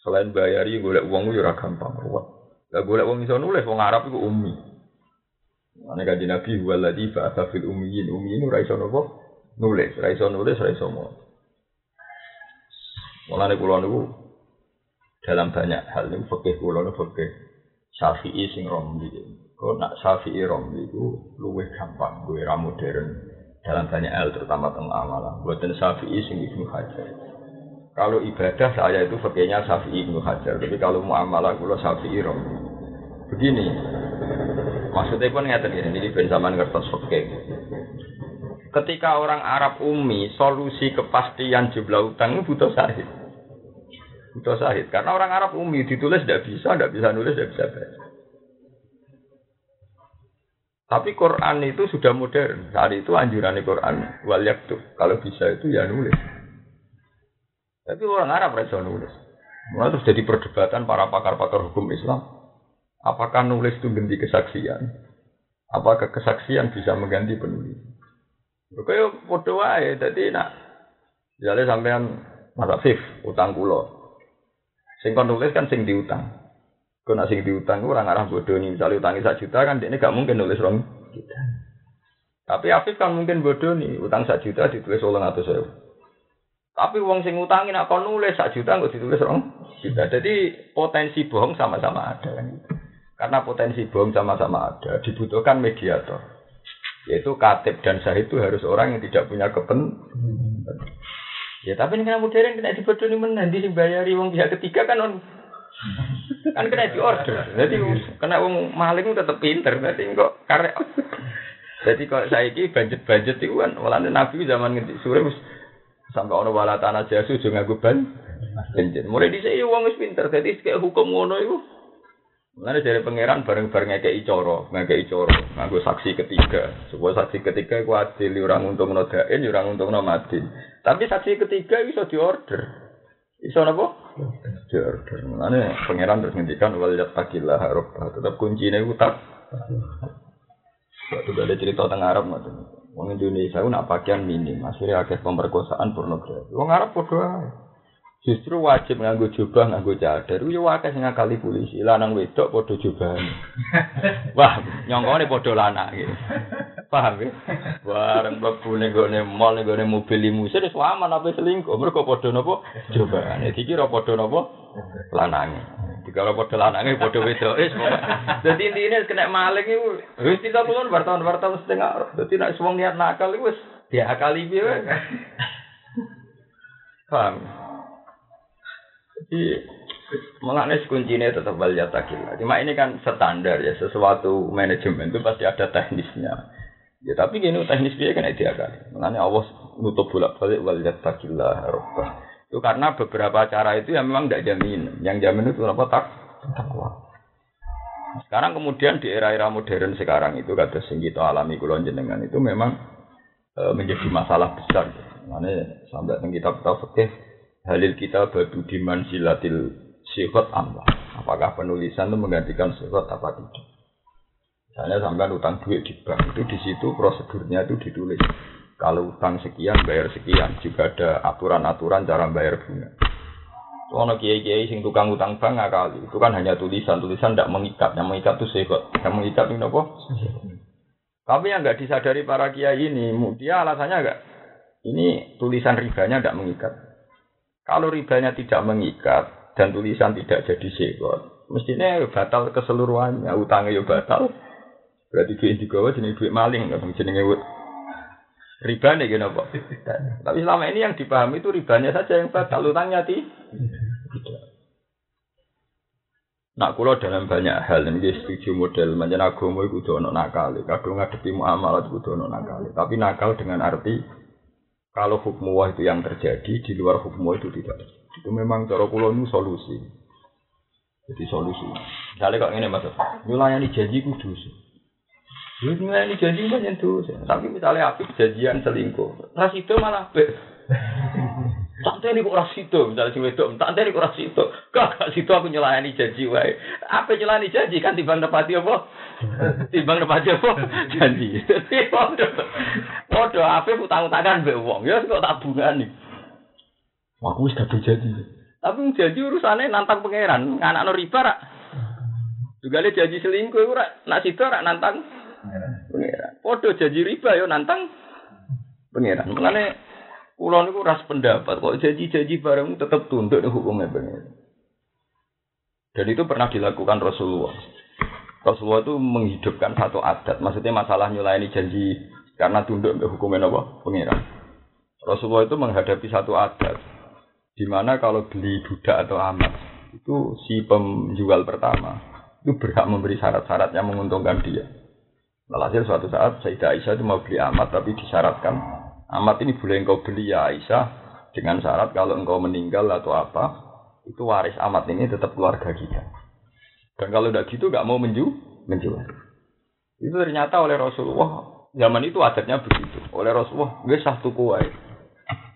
Selain bayari golek uang itu ora gampang ruwet. Lah golek uang iso nulis wong Arab itu umi. Ane kaji Nabi waladhi fa'atha fil ummiyin. Ummiyin ora iso nopo nulis, ora iso nulis, ora iso mau. Mulane kula niku dalam banyak hal niku fikih kula niku fikih Syafi'i sing romli. Kok nak Syafi'i romli itu luwih gampang, luwih ra modern dalam banyak hal terutama tentang amalan. Buatan Syafi'i sing Ibnu Hajar. Kalau ibadah saya itu fakirnya Syafi'i Ibnu Hajar. Tapi kalau muamalah kula Syafi'i romli. Begini, maksudnya pun ngeten ya, ini ben zaman ngertos fakir. Ketika orang Arab umi, solusi kepastian jumlah utang itu butuh sahid. Butuh sahid. Karena orang Arab umi ditulis tidak bisa, tidak bisa nulis, tidak bisa baca. Tapi Quran itu sudah modern. Saat itu anjuran Quran wal yaktub. Kalau bisa itu ya nulis. Tapi orang Arab rasa nulis. Mulai terus jadi perdebatan para pakar-pakar hukum Islam. Apakah nulis itu ganti kesaksian? Apakah kesaksian bisa mengganti penulis? Kaya padha wae, dadi nak jale sampean Mas Afif utang kula. Sing kon nulis kan sing diutang. Kau nak sing diutang ora ngarah bodoh nih. Misalnya utangi sak juta kan dia gak mungkin nulis rong juta. Tapi Afif kan mungkin bodoh nih. Utang sak juta ditulis ulang atau saya. Tapi uang sing utangi nak nulis sak juta nggak ditulis rong juta. Jadi potensi bohong sama-sama ada kan. Karena potensi bohong sama-sama ada, dibutuhkan mediator. Yaitu katib dan sahid itu harus orang yang tidak punya kepentingan. Ya tapi ini kan modern kena dibodohi menang di bayari uang pihak ketiga kan on kan kena di order. Jadi kena uang maling tetap pinter. Jadi kok karek. Jadi kok saya ini budget budget itu kan malah nabi zaman ngerti sore sampai orang wala tanah jasu juga gue ban. Mulai di sini uang pinter. Jadi kayak hukum ngono itu. Mulai dari pangeran bareng-bareng kayak icoro, ngekei icoro, nganggo saksi ketiga. Sebuah saksi ketiga ku adil, orang untuk nodain, orang untuk nomadin. Tapi saksi ketiga bisa diorder. Bisa napa? Diorder. Mulane pangeran terus ngendikan wal yattaqillah rabbah. Tetap kuncine ku tak. Waktu ada cerita tentang Arab ngoten. Wong Indonesia ku nak pakaian minim, akhirnya akeh pemerkosaan pornografi. Wong Arab ae. Justru wajib nganggo jubah, nganggo cadar. Yo akeh sing ngakali polisi, lanang wedok padha jubahan. Wah, nyongkone padha lanang iki. Paham ya? Bareng mlebu ning gone mall ning gone mobil limusin wis aman apa selingkuh. Mergo padha napa? Jubahane. Dikira padha napa? Lanange. Dikira padha lanange padha wedok. Dadi intine kena maling iku wis tidak kulon wartawan-wartawan setengah. Dadi nek wong niat nakal iku wis diakali piye Paham? Jadi Mengenai kuncinya tetap wal yatakillah. Cuma ini kan standar ya, sesuatu manajemen itu pasti ada teknisnya. Ya tapi gini teknis dia kan dia kan. Mengenai Allah nutup bolak balik wal yatakillah robbah. Itu karena beberapa cara itu yang memang tidak jamin. Yang jamin itu apa tak takwa. Sekarang kemudian di era-era modern sekarang itu kata sing kita alami kulon jenengan itu memang e, menjadi masalah besar. Mana sampai kita tahu fikih halil kita badu diman silatil sifat Allah. Apakah penulisan itu menggantikan sifat apa tidak? Misalnya sampai utang duit di bank itu di situ prosedurnya itu ditulis. Kalau utang sekian bayar sekian, juga ada aturan-aturan cara bayar bunga. Ono kiai-kiai sing tukang utang bank kali itu kan hanya tulisan, tulisan tidak mengikat, yang mengikat itu sifat, yang mengikat ini apa? Tapi yang nggak disadari para kiai ini, dia alasannya enggak, ini tulisan ribanya tidak mengikat. Kalau ribanya tidak mengikat, dan tulisan tidak jadi sekor, mestinya batal keseluruhannya, utangnya ya batal. Berarti duit digawa jenis duit maling, jenenge riba nih gini apa? Tapi selama ini yang dipahami itu ribanya saja yang batal, utangnya ti. Nak kula dalam banyak hal ini setuju model manjen agama kudu ana nakal. Kadung ngadepi muamalah kudu ana nakal. Tapi nakal dengan arti kalau hukum wah itu yang terjadi di luar hukum wah itu tidak. Itu memang cara kula itu solusi. Jadi solusi. Misalnya kok ini mas, nyulayani janji kudu Lu nyulayani janji kan tuh. Tapi misalnya api janjian selingkuh, ras itu malah be. Tak ini kok ras itu, misalnya si wedok, tak ini kok ras itu. Kak, kak situ aku nyelayani janji wae. Apa nyelayani janji kan timbang nepati apa? Timbang nepati apa? Janji. Jadi podo, podo apa utang-utangan be uang. Ya kok tabungan nih. Aku wis gak janji. Tapi janji urusannya nantang pangeran, anak riba rak. Juga le janji selingkuh rak, nak situ rak nantang pangeran. Podo janji riba yo nantang pangeran. Mengenai Kulo niku ras pendapat kok janji-janji bareng tetap tunduk nih hukumnya benar. Dan itu pernah dilakukan Rasulullah. Rasulullah itu menghidupkan satu adat. Maksudnya masalah nyulayani janji karena tunduk ke hukumnya apa? Pengiran. Rasulullah itu menghadapi satu adat. Di mana kalau beli budak atau amat itu si penjual pertama itu berhak memberi syarat-syarat yang menguntungkan dia. Alhasil suatu saat Sayyidah Aisyah itu mau beli amat tapi disyaratkan Amat ini boleh engkau beli ya Aisyah dengan syarat kalau engkau meninggal atau apa itu waris amat ini tetap keluarga kita. Dan kalau tidak gitu nggak mau menju menjual. Itu ternyata oleh Rasulullah zaman itu adatnya begitu. Oleh Rasulullah gue sah wae.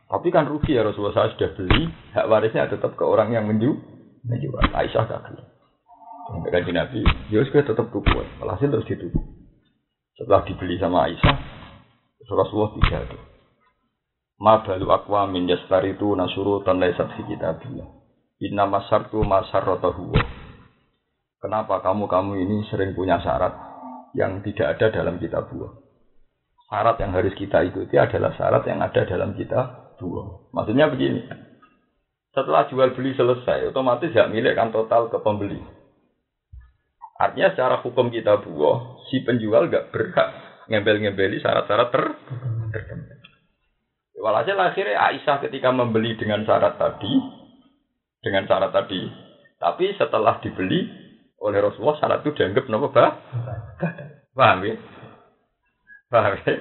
Tapi kan rugi ya Rasulullah saya sudah beli hak warisnya tetap ke orang yang menju menjual. Aisyah gak beli. Kaji Nabi, Yus ya gue tetap tuku. Alhasil terus dituku. Setelah dibeli sama Aisyah, Rasulullah tidak ada. Ma balu akwa min itu nasuru tan laisat fi kitabillah. Inna masartu masarratahu. Kenapa kamu-kamu ini sering punya syarat yang tidak ada dalam kitab buah? Syarat yang harus kita ikuti adalah syarat yang ada dalam kitab buah. Maksudnya begini. Setelah jual beli selesai, otomatis hak milik kan total ke pembeli. Artinya secara hukum kita buah, si penjual gak berhak ngembel-ngembeli syarat-syarat ter tertentu. Walhasil akhirnya Aisyah ketika membeli dengan syarat tadi, dengan syarat tadi, tapi setelah dibeli oleh Rasulullah syarat itu dianggap nopo bah? Paham ya? Paham ya?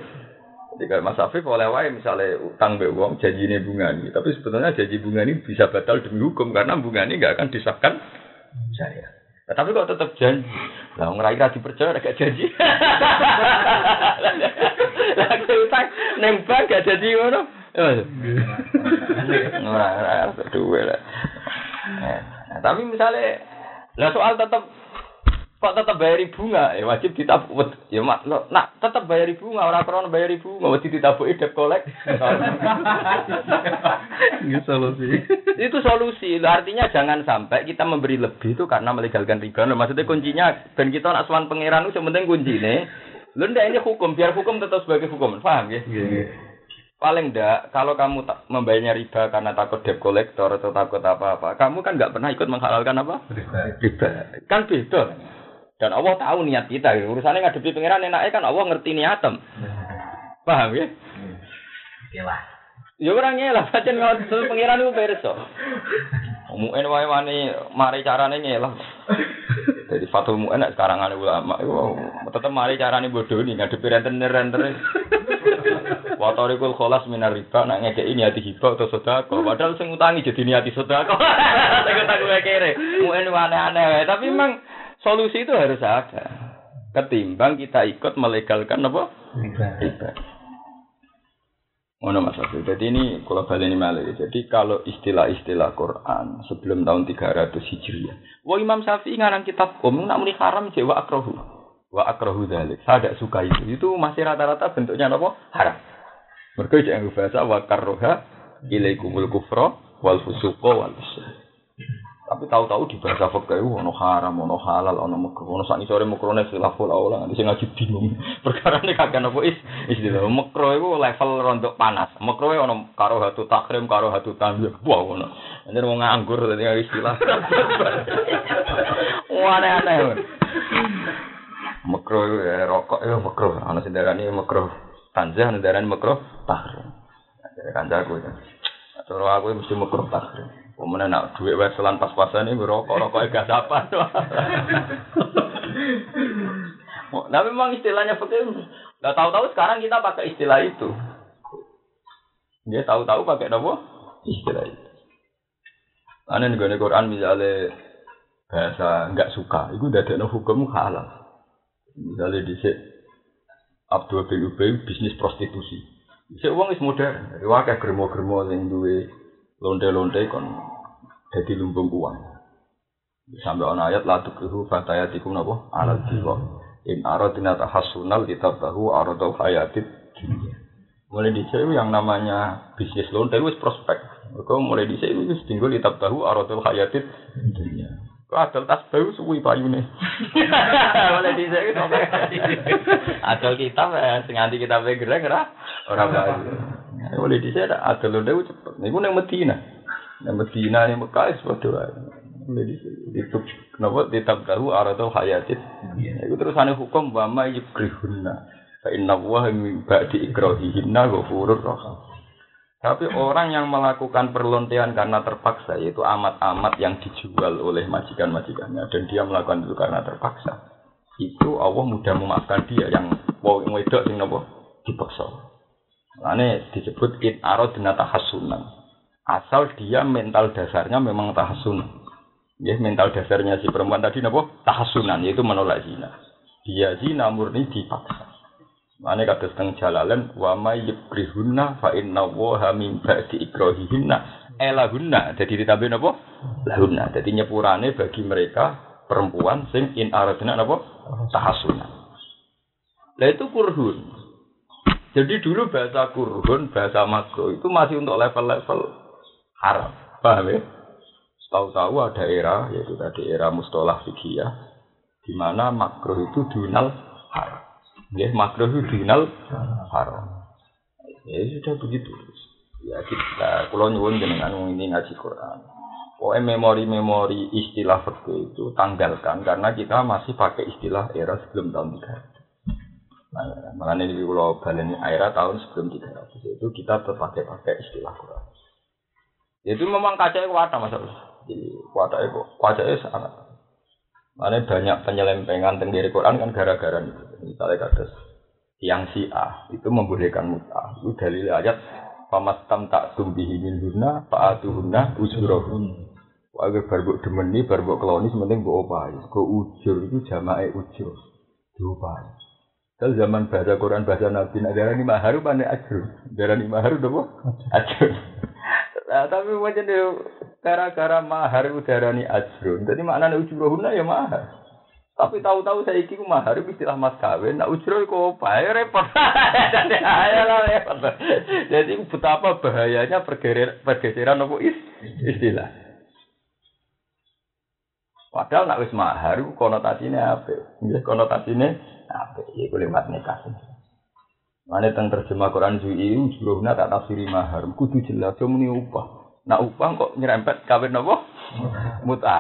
Ketika Mas Afif oleh wae misalnya utang be uang janji ini bunga ini, tapi sebetulnya janji bunga ini bisa batal demi hukum karena bunga ini nggak akan disahkan saya. Nah, tapi kok tetap janji, lah ngerai rati percaya gak janji. Lah utang nembak gak jadi ngono. Ora ora duwe lah. Tapi misalnya lah soal tetap kok tetap bayar bunga ya wajib ditabuk ya mak lo nak tetap bayar bunga orang krono bayar bunga wajib ditabuk debt kolek itu solusi itu solusi artinya jangan sampai kita memberi lebih itu karena melegalkan riba maksudnya kuncinya dan kita nak suan pangeran itu penting kuncinya Lu ndak ini hukum, biar hukum tetap sebagai hukum, paham ya? Yeah. Paling ndak, kalau kamu tak membayarnya riba karena takut debt collector atau takut apa-apa, kamu kan nggak pernah ikut menghalalkan apa? Riba. Kan beda. Dan Allah tahu niat kita. Urusannya ngadepi pangeran enaknya kan Allah ngerti niatem. Paham ya? Iya lah. Ya orang lah, pancen ngono pangeran itu perso. Mu'en wae wani mari carane ngelah. Jadi fatul mu'en sekarang ada ulama itu tetep mari carane bodoh nih ngadepi renten-renten. Watorikul kholas minar riba nak ngekeki niati hibah atau sedekah. Padahal sing utangi jadi niati sedekah. Sing utang kere. Mu'en aneh-aneh tapi memang solusi itu harus ada. Ketimbang kita ikut melegalkan apa? Riba. Ngono Mas Abdul. Jadi ini kalau balik ini malah. Jadi kalau istilah-istilah Quran sebelum tahun 300 Hijriah. Wah Imam Syafi'i ngarang kitab Qom nak muni haram je wa akrahu. Wa akrahu dzalik. Saya tidak suka itu. Itu masih rata-rata bentuknya apa? Haram. Mereka yang bahasa wa karroha ilaikumul kufra wal fusuqa wal. Tapi tahu-tahu di bahasa fikih ono haram, ono halal, ono makruh, ono sak sore makrone khilaful aula, nanti sing ngaji bingung. Perkara ini kagak nopo is istilah makruh itu level rontok panas. Makruh ono karo hatu takrim, karo hatu tanjir. Wah ono. Anjir mau nganggur tadi istilah. Wah aneh-aneh. Makruh ya rokok ya makruh. Ana sing darani makruh tanjah, ana darani makruh tahrim. Jadi kancaku ya. Cara aku mesti makruh tahrim. Kemudian nak duit weselan pas-pasan ini rokok rokok gak apa. Nah memang istilahnya fakir. Gak tahu-tahu sekarang kita pakai istilah itu. Dia tahu-tahu pakai apa? Istilah itu. Ane nih Quran misalnya bahasa nggak suka, itu udah ada hukum halal. Misalnya di Abdul bin Ubay bisnis prostitusi. Bisa uang is modern. Wakil germo-germo yang duwe lonte-lonte kon jadi lumbung uang. Sampai on ayat la tukrihu fatayatikum napa alal jiwa. In aradina tahassunal kitab tahu aradul hayatid Mulai di sini yang namanya bisnis lonte itu prospek. Kau mulai di sini itu tinggal kitab tahu aradul hayatid dunia. Adol tas bau suwi payune. Oleh dhisik kok. Adol kita eh, sing nganti kita pe gereng ora ora bau. Oleh dhisik ada adol ndek cepet. Niku nang Medina. Nang Medina nang Mekah wis padha wae. Oleh dhisik itu kenapa ditab garu aradul hayatid. Iku terus ane hukum wa ma yukrihunna. Fa inna wa ba'di ikrahihinna ghafurur rahim. Tapi orang yang melakukan perlontean karena terpaksa yaitu amat-amat yang dijual oleh majikan-majikannya dan dia melakukan itu karena terpaksa. Itu Allah mudah memaafkan dia yang mau wedok sing napa dipaksa. Ini disebut in aradna tahassunan asal dia mental dasarnya memang tahasun. Ya, mental dasarnya si perempuan tadi napa? Tahasunan yaitu menolak zina. Dia zina murni dipaksa. Mane kata setengah jalalen wa may yukrihunna fa inna wa min ba'di ikrahihinna elahunna. Jadi ditambah napa? Lahunna. Jadi nyepurane bagi mereka perempuan sing in aradna napa? Tahasunan. Lah itu kurhun. Jadi dulu bahasa kurhun, bahasa makro itu masih untuk level-level haram. Paham ya? Tahu-tahu ada era, yaitu tadi era mustolah fikih di mana makruh itu dunal haram. Ya, makruh itu dunal haram. Ya sudah begitu. Ya kita, kalau nyuwun dengan ini ngaji Quran. Pokoknya memori-memori istilah fikih itu tanggalkan karena kita masih pakai istilah era sebelum tahun 300. Nah, makanya di pulau Balen era tahun sebelum 300 itu kita terpakai pakai istilah Quran. Itu memang kaca kuat mas Jadi kuat itu kaca itu sangat. Mana banyak penyelempengan tentang Quran kan gara-gara itu. Misalnya kata yang si A itu membolehkan muta. Itu dalil ayat pamastam tak tumbihi min huna faatuhunna ujurahun. Wae barbuk demeni barbuk keloni sementing mbok opahi. Go ujur itu jamae ujur. Diopahi. Kalau zaman bahasa Quran bahasa Nabi nak darani maharu pandai ajur. Darani maharu dobo ajur. Nah, tapi wajan gara-gara mahar udarani ajrun. Jadi maknanya ujrohuna ya mahar. Tapi tahu-tahu saya iki mahar itu istilah mas kawin. Ujroh kok apa? Ya repot. Jadi lah repot. Jadi betapa bahayanya pergeseran apa is istilah. Padahal nak wis mahar konotasinya apa? Ya konotasinya apa? Ya lewat nikah. Mana tentang terjemah Quran Zui juruhna tak tafsiri mahar. Kudu jelas muni upah. Nak upah kok nyerempet kawin napa? Muta.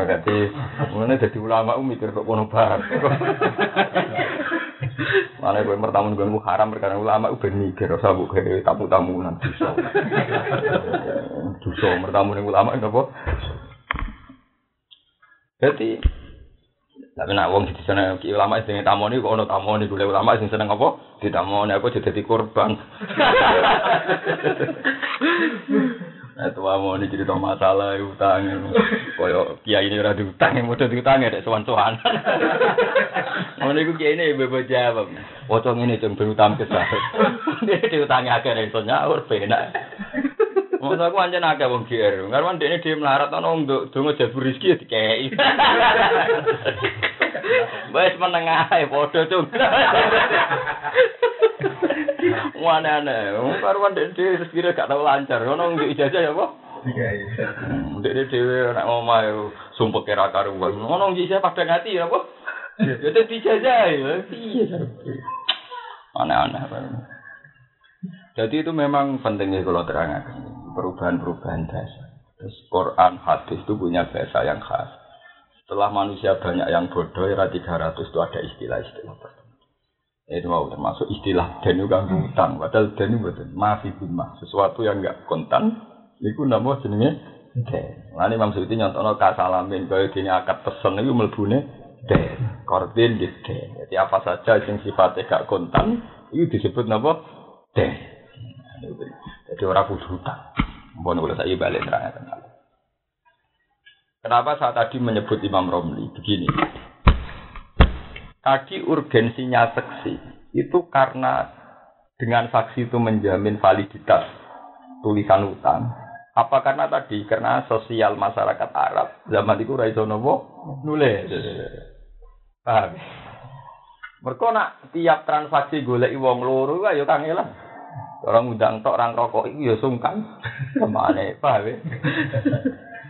Berarti mulane dadi ulama mikir kok kono bar. Mana gue pertama gue haram perkara ulama udah mikir usah bu kayak tamu tamunan dosa. Dosa pertama ulama napa? Jadi tapi nak wong di sana ulama sing tamoni kok ono tamoni gule ulama sing seneng apa? Ditamoni aku jadi korban. Nah, tua mau ini cerita masalah utang, koyo kiai ini udah diutang, yang udah diutang ya, sowan sowan. Mau nih kiai ini bebas jawab, wocong ini cuma berutang kesal, dia diutangnya akhirnya itu nyaur benar. Mau aku anjir naga wong kiai, karena dia ini dia melarat, ono untuk dungo jabur rizki ya dikei. Wes menengah ae padha cung. Wong karuan dek dhewe rezekine gak tau lancar. Ngono njuk ijazah ya apa? Iya iya. Dek dhewe nek omah sumpah kira karuan. Ngono njuk ijazah padha ngati ya apa? Ya dadi ijazah ya. Iya. Aneh-aneh. Jadi itu memang pentingnya kalau terangkan perubahan-perubahan dasar. Terus Quran, hadis itu punya bahasa yang khas. Setelah manusia banyak yang bodoh, era 300 itu ada istilah-istilah. Itu mau termasuk istilah dan juga hutang. Padahal dan itu betul. Masih bimah. Sesuatu yang enggak kontan, itu nama jenisnya Den. Lan Imam Suyuti nyontono kasalamin kaya dene akad pesen iku mlebune den. Kordin di den. Jadi apa saja sing sifatnya gak kontan itu disebut napa? Den. Jadi ora kudu hutang. Mbon kula saya balik terangkan. Kenapa saya tadi menyebut Imam Romli begini? Tadi urgensinya saksi itu karena dengan saksi itu menjamin validitas tulisan utang. Apa karena tadi karena sosial masyarakat Arab zaman itu nopo nulis. Paham? Mereka nak tiap transaksi golek wong loro ayo kangelan. Orang undang tok orang rokok itu ya sungkan. Ke mana? Paham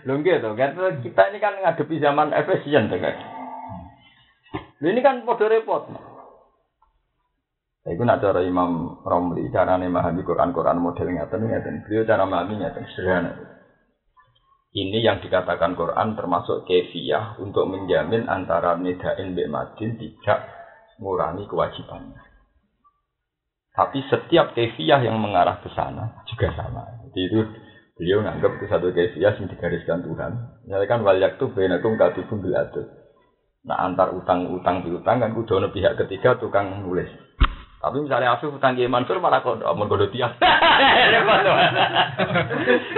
Lho gitu, kan kita ini kan ngadepi zaman efisien tuh kan. Ini kan podo repot. Iku nak cara Imam Romli, cara memahami Quran-Quran model ngeten ngeten. Beliau cara memahami ngeten sederhana. Ini yang dikatakan Quran termasuk kefiyah untuk menjamin antara nidain Mbak Madin tidak mengurangi kewajibannya. Tapi setiap kefiyah yang mengarah ke sana juga sama. Jadi itu beliau nganggap itu satu kefiyah yang digariskan Tuhan. Misalnya kan waliyak tuh benakum katibun bil Nah antar utang-utang piutang kan kudu pihak ketiga tukang nulis. Tapi misalnya Afif utang Kiai Mansur malah kok mau godo tiang.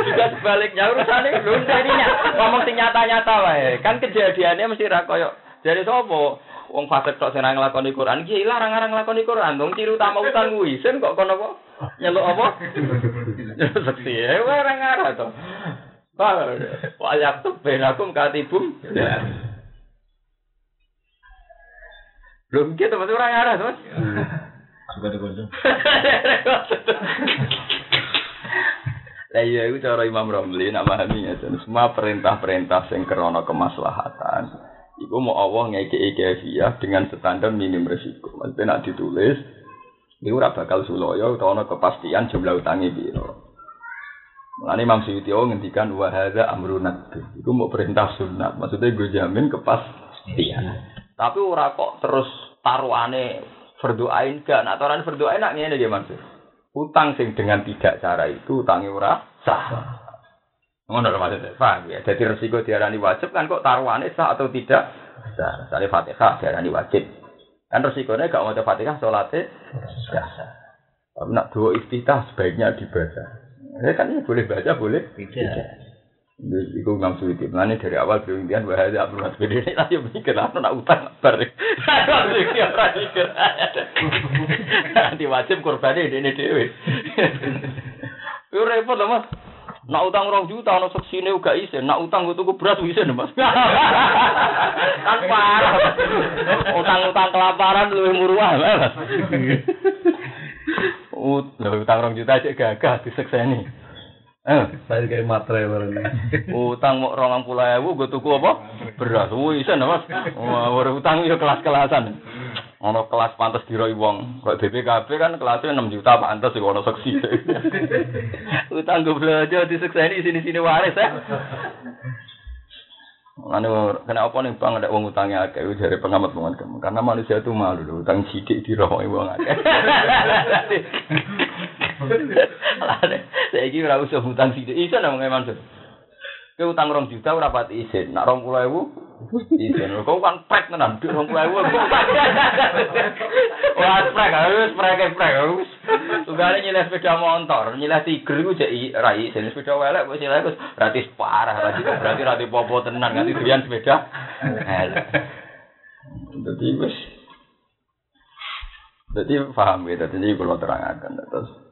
Juga sebaliknya urusannya belum jadinya ngomong sing nyata-nyata wae. Kan kejadiannya mesti ra koyo jadi sopo wong fasik tok sing nglakoni Quran iki larang-larang nglakoni Quran. Dong ciri utama utang kuwi sen kok kono apa? Nyeluk apa? Seksi ya ora ngarah to. Pak Yakub benakum katibum. Belum gitu masih orang arah tuh Suka dikunci. Lah iya itu cara Imam Romli nak memahami ya semua perintah-perintah sing krana kemaslahatan iku mau Allah ngekei kefiyah dengan standar minim resiko. Maksudnya nak ditulis itu ora bakal suloyo utawa ana kepastian jumlah utangi piro. Mulane Imam Suyuti ngendikan wa hadza amrun Iku mau perintah sunat. Maksudnya gue jamin kepastian. Tapi ora kok terus taruhane berdoain gak nak aturan berdoain nak ngene nggih Mas. Utang sing dengan tidak cara itu utangi ora sah. Ngono lho maksudnya, paham ya. Jadi resiko diarani wajib kan kok taruhannya sah atau tidak sah. Misalnya Fatihah diarani wajib. Kan resikonya gak mau Fatihah sholatnya sah. Tapi nak dua iftitah sebaiknya dibaca. Ya kan ini boleh baca, boleh tidak. Iku Imam Suyuti. Mulane dari awal beliau impian bahwa ada Abdul Mas Bede ini lagi mikir lah nak utang bar. Nanti wajib korban ini ini dewi. Itu repot lah mas. Nak utang orang juta, nak seksine uga isen. Nak utang gue tuku beras isen mas. kan parah. Utang-utang kelaparan lebih murah mas. Utang orang juta aja gagah disekseni. Eh, saya kayak matre bareng. Utang mau rongang puluh ewu, gue tuku apa? Beras, wih, bisa mas. Wah, utang ya kelas-kelasan. Ono kelas pantas diroi wong. Kok BPKB kan kelasnya 6 juta pantas sih ono seksi. Utang gue belajar di ini sini-sini waris ya. Anu kena apa nih bang ada uang utangnya agak dari pengamat pengamat kamu karena manusia itu malu loh utang sidik di roh uang agak. Saya kira usah utang sidik. Isa namanya Mansur. Ke utang rong juta ora pati isin. Nak rong puluh ewu isin. Kau kan prek tenan. Duit rong puluh ewu. Wah prek. Harus prek prek. Tunggalnya nyileh sepeda motor. Nyileh tiger itu jadi rai. Jadi sepeda welek. Gue nyileh itu berarti parah. Berarti berarti berarti popo tenan. Nanti durian sepeda. Jadi wes. Jadi paham ya. Jadi kalau terangkan. Terus.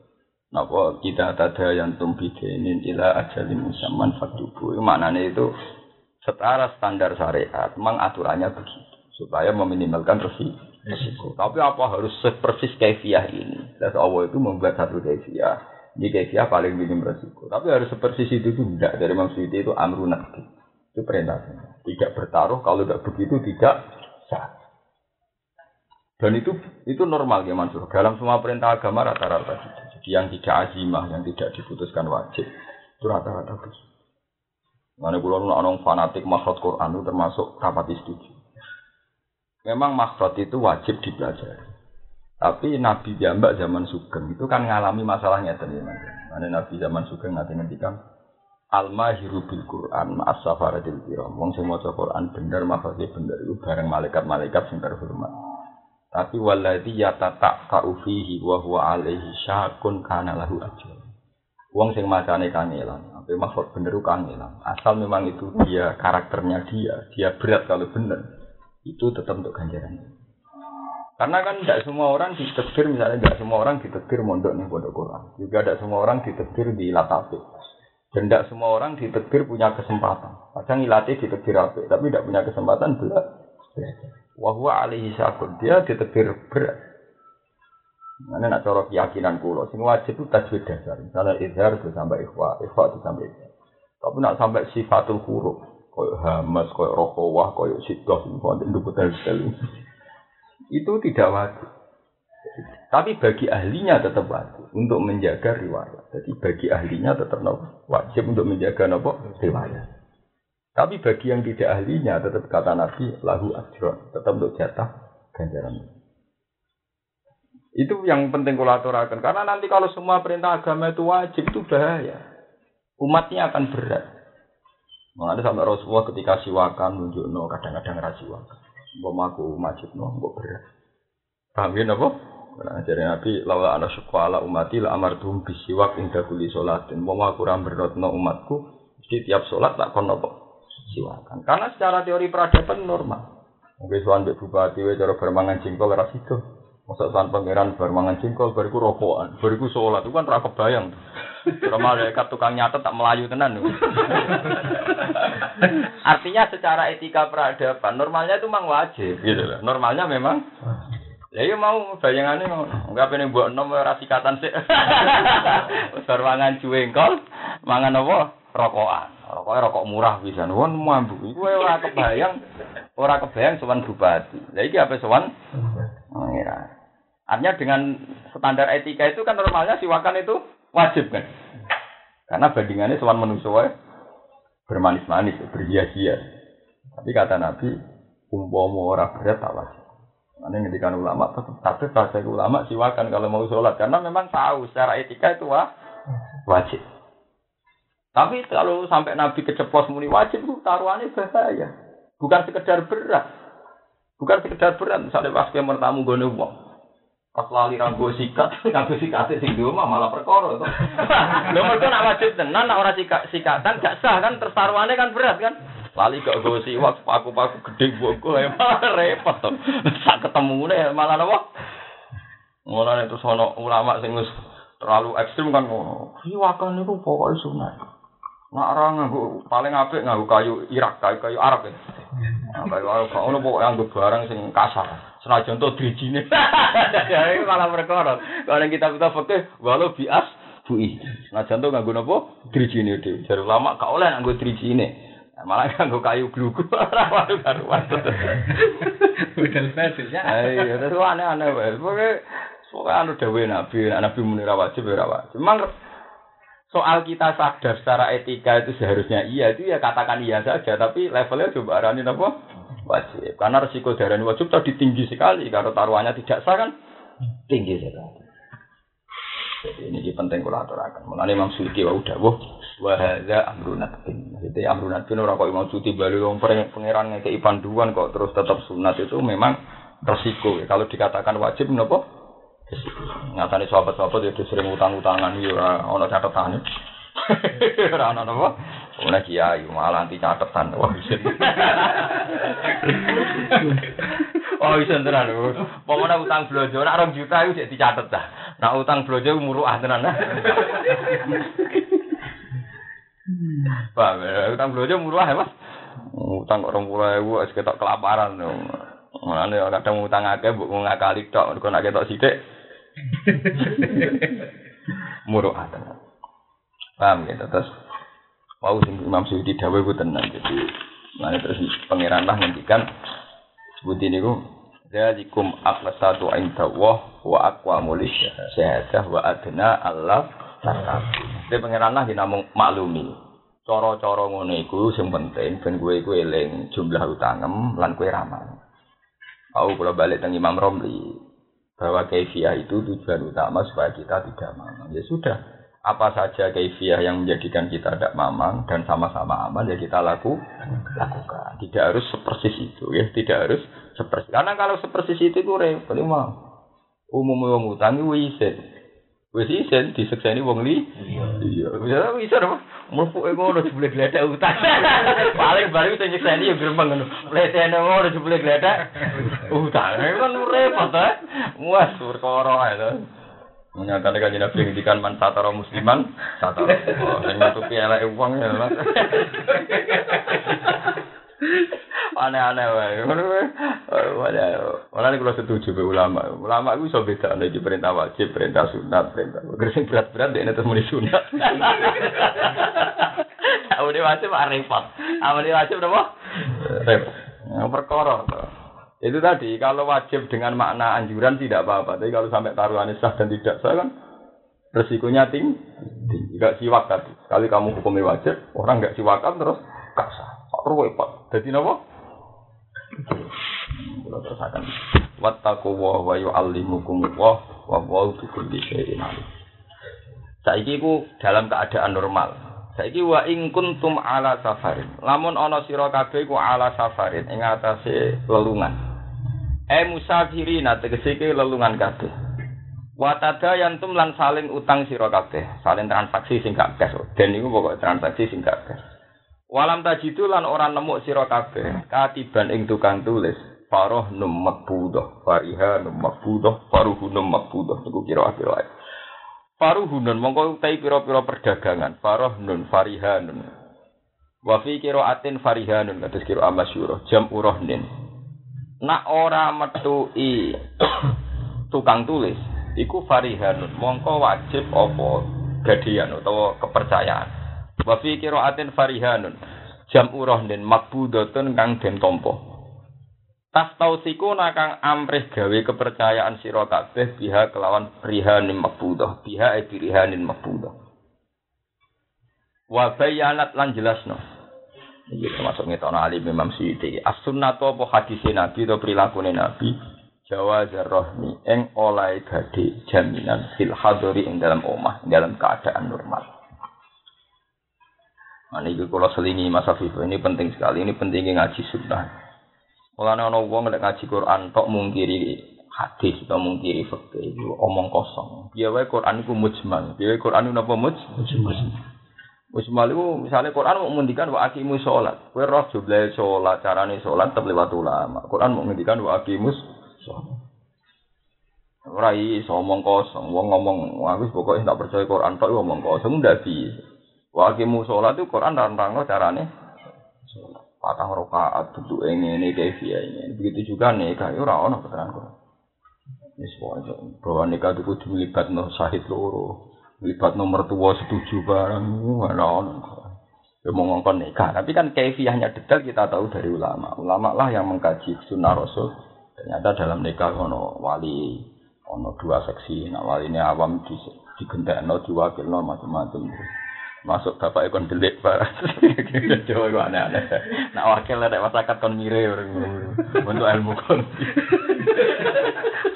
Napa kita tada yang ini ila ajalin musamman faktubu. Maknanya itu setara standar syariat, memang aturannya begitu supaya meminimalkan resiko. Tapi apa harus sepersis kefiah ini? Dan Allah itu membuat satu kefiah. Ini kefiah paling minim resiko. Tapi harus sepersis itu tidak. Dari Imam itu amrun Itu perintahnya. Tidak bertaruh kalau tidak begitu tidak sah. Dan itu itu normal ya Mansur. Dalam semua perintah agama rata-rata gitu yang tidak azimah, yang tidak diputuskan wajib, itu rata-rata begitu. Mana pulau orang fanatik makhluk Quran itu termasuk rapat setuju. Memang makhluk itu wajib dipelajari. Tapi Nabi Jambak zaman Sugeng itu kan ngalami masalahnya teman Mana Nabi zaman Sugeng nanti ngendikan al mahiru bil Quran ma'as safaratil kiram. Wong sing Quran bener mahfaze bener iku bareng malaikat-malaikat sing terhormat. Tapi waladhi yatata fihi wa huwa alaihi syakun kana lahu ajr. Wong sing macane kangelan, apa mahfud bener kangelan. Asal memang itu dia karakternya dia, dia berat kalau bener. Itu tetap untuk ganjaran. Karena kan tidak semua orang ditegur, misalnya tidak semua orang ditegur mondok nih pondok Quran. Juga tidak semua orang ditegur di latafik. Dan tidak semua orang ditegur punya kesempatan. Kadang ilatih ditegur apa, tapi tidak punya kesempatan belajar. Wahwa alaihi syakun. Dia ditegur berat. Mana nak corok keyakinan kulo. Sing wajib itu tajwid dasar. Misalnya izhar itu sampai ikhwa, ikhwa itu sampai izhar. Tapi nak sampai sifatul huruf, koyo hamas, koyo rohowah, koyo sidoh, semua itu tidak wajib. Tapi bagi ahlinya tetap wajib untuk menjaga riwayat. Jadi bagi ahlinya tetap wajib untuk menjaga nopo riwayat. Tapi bagi yang tidak ahlinya tetap kata Nabi lahu ajron, tetap untuk jatah ganjaran. Itu yang penting kalau. Karena nanti kalau semua perintah agama itu wajib itu bahaya. Umatnya akan berat. Mengenai sampai Rasulullah ketika siwakan nunjuk no kadang-kadang rasiwakan. Mbok aku majib no, mbok berat. Paham ya napa? Nah, jadi Nabi lawa ana syukwa ala umati la amartum bisiwak inda kulli sholatin. Mbok aku ora no umatku, mesti tiap sholat tak kon napa? Siwakan. Karena secara teori peradaban normal. Mungkin soal mbek bupati cara bermangan jengkol ora sido. Masa soal pangeran bermangan jengkol bariku rokokan, bariku sholat itu kan ora kebayang. Kalau malaikat tukang nyatet tak melayu tenan. Artinya secara etika peradaban normalnya itu memang wajib gitu loh. Normalnya memang Ya iya mau bayangannya mau enggak pengen buat nom ora sikatan sih. Besar mangan cuengkol, mangan apa? Rokokan. Rokoknya rokok murah bisa nuwun mambu. Iku ora kebayang, ora kebayang sowan bupati. Lah iki apa sowan? Artinya dengan standar etika itu kan normalnya siwakan itu wajib kan? Karena bandingannya sowan manusia bermanis-manis, berhias-hias. Tapi kata Nabi, umpama orang berat tak wajib. Ini ulama tetap tapi bahasa ulama siwakan kalau mau sholat karena memang tahu secara etika itu wah, wajib. Tapi kalau sampai Nabi keceplos muni wajib itu taruhannya bahaya. Bukan sekedar berat. Bukan sekedar berat. Misalnya pas ke mertamu gue uang. Pas lali ranggo sikat, ranggo sikat sing di rumah malah perkara. Lho mergo nak wajib tenan nak ora sikat sikatan gak sah kan tertaruhannya kan berat kan. Lali gak gue siwak, paku-paku gede buku, ya malah repot. Sak ketemu nih malah apa? Mulai itu sono ulama sing terlalu ekstrim kan ngono. Siwakan itu pokoknya sunat. Nak orang nganggo paling apik nganggo kayu Irak, kayu kayu Arab ya. Nah, kayu Arab kok ono pokoknya nganggo barang sing kasar. Senajan to drijine. Ya malah perkara. Kalau kita kita fakih walau bias bui. Senajan to nganggo napa? Drijine dhewe. Jare ulama gak oleh nganggo drijine. Nah, malah nganggo kayu glugu ora karuan. Model fetish ya. Iya, terus aneh-aneh wae. Pokoke pokoke anu dawuh Nabi, Nabi muni ra wajib ora wajib. Memang soal kita sadar secara etika itu seharusnya iya itu ya katakan iya saja tapi levelnya coba arani apa? Wajib. Karena resiko darah wajib tadi tinggi sekali kalau taruhannya tidak sah kan? Tinggi sekali. Jadi ini penting kalau aturakan. Mengenai Imam Suyuti wa udah wah. Wahada amrunat bin jadi amrunat bin orang kok Imam Suyuti balik orang pangeran ngekei panduan kok terus tetap sunat itu memang resiko. Kalau dikatakan wajib nopo Nyatane sahabat-sahabat ya sering utang-utangan ya ora ana catetane. Ora ana apa? Ora kiai malah anti catetan. Wah, isin. Oh, isin tenan. Pokoknya utang blojo nak 2 juta iku sik dicatet dah. Nak utang blojo muruah tenan. Pak, utang blojo muruah ya, Mas. Utang kok 20.000 wis ketok kelaparan. Mulane kadang utang akeh mbok ngakali tok, kok nek ketok sithik Muru'atan. Paham gitu terus mau sing Imam Suyuti dawuh ku tenan jadi nah terus pangeran lah ngendikan sebut ini ku Zalikum aqlasatu inda Allah wa aqwamu syahadah wa adna Allah tatabu. Jadi pangeran lah dinamung maklumi. Cara-cara ngono iku sing penting ben kowe iku eling jumlah utangem lan kowe ramal. Aku kula balik teng Imam Romli bahwa kefiah itu tujuan utama supaya kita tidak mana. Ya sudah, apa saja kaifiah yang menjadikan kita tidak mamang dan sama-sama aman ya kita laku lakukan. Tidak harus sepersis itu ya, tidak harus sepersis. Karena kalau sepersis itu itu repot mah. Umum wong utang wis Wis isen disekseni wong li. Iya. Bisa bisa apa? Mlebu ngono jebule gledak utang. Paling baru sing nyekseni yo gremeng ngono. Letene ngono jebule gledak utang. Kan repot ta. Muas perkara ae Menyatakan kanjeng Nabi ngendikan man satara musliman satara. Oh, sing nutupi eleke wong ya. Aneh-aneh wae. Wae. Ora nek kula setuju be ulama. Ulama iku iso beda nek perintah wajib, perintah sunat, perintah. Gereng berat-berat dekne terus muni sunat. Awalnya wajib repot. Awalnya wajib apa? Repot. Perkara. Itu tadi, kalau wajib dengan makna anjuran tidak apa-apa. Tapi kalau sampai taruhannya sah dan tidak sah kan resikonya tinggi. Enggak siwak tadi. Kali kamu hukumnya wajib, orang enggak siwakan terus gak sah. Repot. Jadi apa? Kalau terus akan wattaku wa wa yu'allimukum wa wa wa bikulli syai'in alim. Saiki ku dalam keadaan normal. Saiki wa ing kuntum ala safarin. Lamun ana sira kabeh ku ala safarin ing atase lelungan. E musafirina tegese ke lelungan kabeh. Watada yantum lan saling utang sira kabeh, saling transaksi sing gak cash. Den niku pokok transaksi sing gak cash. Walam tajidu lan ora nemu sira kabeh, katiban ing tukang tulis. Faroh num makbudah, fariha num makbudah, faruhu num makbudah. Niku kira akhir wae. Faruhunun mongko utai pira-pira perdagangan. Faroh nun farihanun. Wa fi qiraatin farihanun kados kira amasyura jam urohnin nak ora metui tukang tulis iku farihanun mongko wajib apa gadian utawa kepercayaan wa fi qiraatin farihanun jam urohnin makbudatun kang den tampa tas tausiku nakang amrih gawe kepercayaan sira kabeh biha kelawan rihanin makbudah biha e rihanin makbudah wa bayanat lan jelasno Ini termasuk ngetono alim Imam Syuuti. As-sunnah apa hadis Nabi atau perilaku Nabi. Jawa zarrohni eng oleh gade jaminan fil hadori ing dalam omah, dalam keadaan normal. Nah, ini kalau selingi Mas Afif, ini penting sekali. Ini pentingnya ngaji sunnah. Kalau ada orang ngaji Quran, tok mungkiri hadis atau mungkiri fakta itu omong kosong. Biar Quran itu mujmal. Biar Quran itu apa mujmal? Wis malu misalnya Quran mau menghentikan wa aqimus sholat. Kowe roh jumlah sholat, carane sholat tetep lewat ulama. Quran mau menghentikan wa aqimus sholat. Ora iso omong kosong, wong ngomong aku pokoknya tak percaya Quran tok ngomong kosong ndak bisa. Wa aqimus sholat itu Quran rantangno carane sholat. Patang rakaat duduk ini ini kefia ini. Begitu juga nikah ora ono keterangan Quran. Wis wae bahwa nikah itu kudu melibatno syahid loro libat nomor tua setuju barang mana on ya mau nikah tapi kan kefiahnya detail kita tahu dari ulama ulama lah yang mengkaji sunnah rasul ternyata dalam nikah ono wali ono dua seksi nah wali ini awam di digendakno diwakilno macam-macam masuk bapak ikon delik barang Jawa itu aneh-aneh nak wakil ada masyarakat kon mire untuk ilmu kon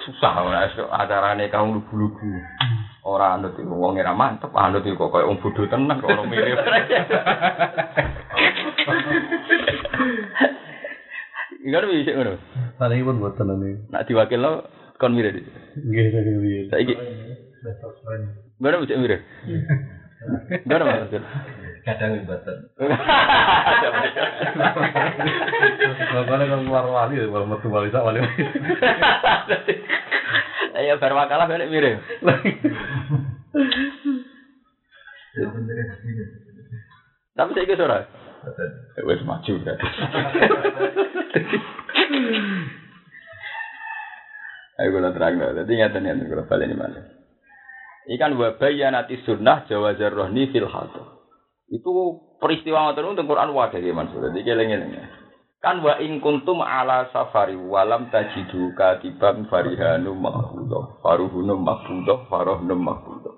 susah lah acara nikah lugu-lugu Ora anut iku wong ora mantep, anut iku kok wong bodho tenan kok ora mirip. Ingat bisa ngono. Paling pun buat tenan. Nak diwakilno kon mirip. Nggih, saiki piye. Saiki. Mana bisa Mana maksud? Kadang mboten. Bapaknya kan keluar wali, kalau metu wali sak wali. Ayo bar makalah balik mirip. Tapi saya ikut ora. Wes maju berarti. Ayo kalau terang. Jadi ingatan yang kalau balik ini mana? Ikan wabayanati sunnah jawa rohni fil hadu. Itu peristiwa ngoten untuk Quran wadah ya maksud. Jadi keleng-keleng. Kan wa in kuntum ala safari walam tajidu katiban farihanu mahfudah. Faruhunu mahfudah, farohnu mahfudah.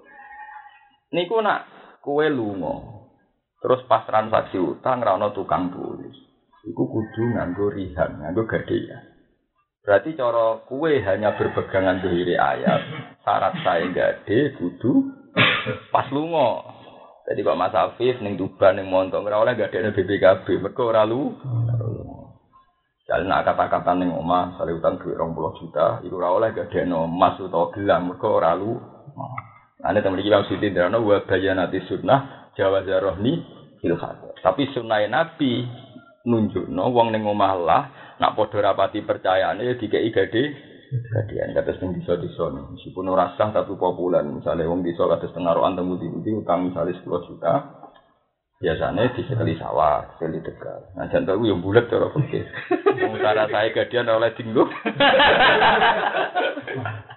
Niku nak kue lunga. Terus pas transaksi utang ra tukang tulis. Iku kudu nganggo rihan, nganggo gadean. Berarti cara kue hanya berpegangan dohiri ayat, syarat saya gade kudu Pas lunga. Jadi Pak Mas Afif ning Tuban ning Montong ora oleh gak ada BPKB, mergo ora lu. Jadi nak kata-kata ning omah, sale utang duit 20 juta, iku ora oleh gak ada emas utawa gelang, mergo ora lu. Ane temen iki maksud ndirano wa bayanati sunnah Jawa zarohni fil. Tapi sunnah Nabi nunjukno wong ning omah lah nak padha rapati percayane ya dikeki gede Gadian kata sing bisa disa meskipun ora sah tapi populer misalnya wong desa kata setengah roan temu di utang misalnya 10 juta biasanya disekali sawah, sekali tegal. Nah, jantung itu yang bulat cara. Wong cara saya gadian oleh dinggo.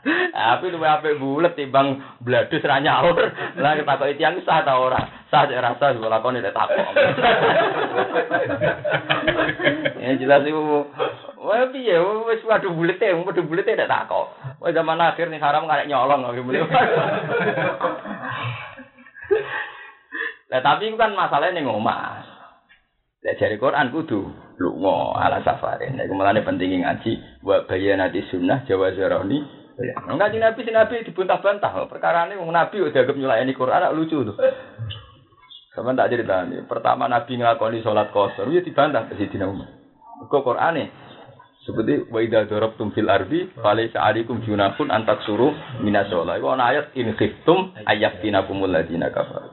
Tapi lu apa bulat timbang bladus ra nyaur. Lah ketakoki tiyang sah ta ora? Sah cek rasa kok lakone nek takok. Ya jelas iku Wah piye wis waduh bulete, waduh bulete nek takok. Wah zaman akhir nih haram karek nyolong kok mulai. Lah tapi itu kan masalahnya ning omah. Lah jare Quran kudu lunga ala safarin. Nek mulane penting ngaji wa bayanati sunnah jawa zaroni. Enggak di Nabi, si Nabi dibuntah-bantah. Perkara ini Nabi udah dianggap nyulayani Quran, lucu tuh. Sama tak cerita nih. Pertama Nabi ngelakoni sholat kosor, ya dibantah ke Sidina Umar. Kok Quran nih? Seperti wa idza darabtum fil ardi falaysa alaikum junahun antak suruh minas sholat. Itu ayat in khiftum ayaftinakumul ladina kafaru.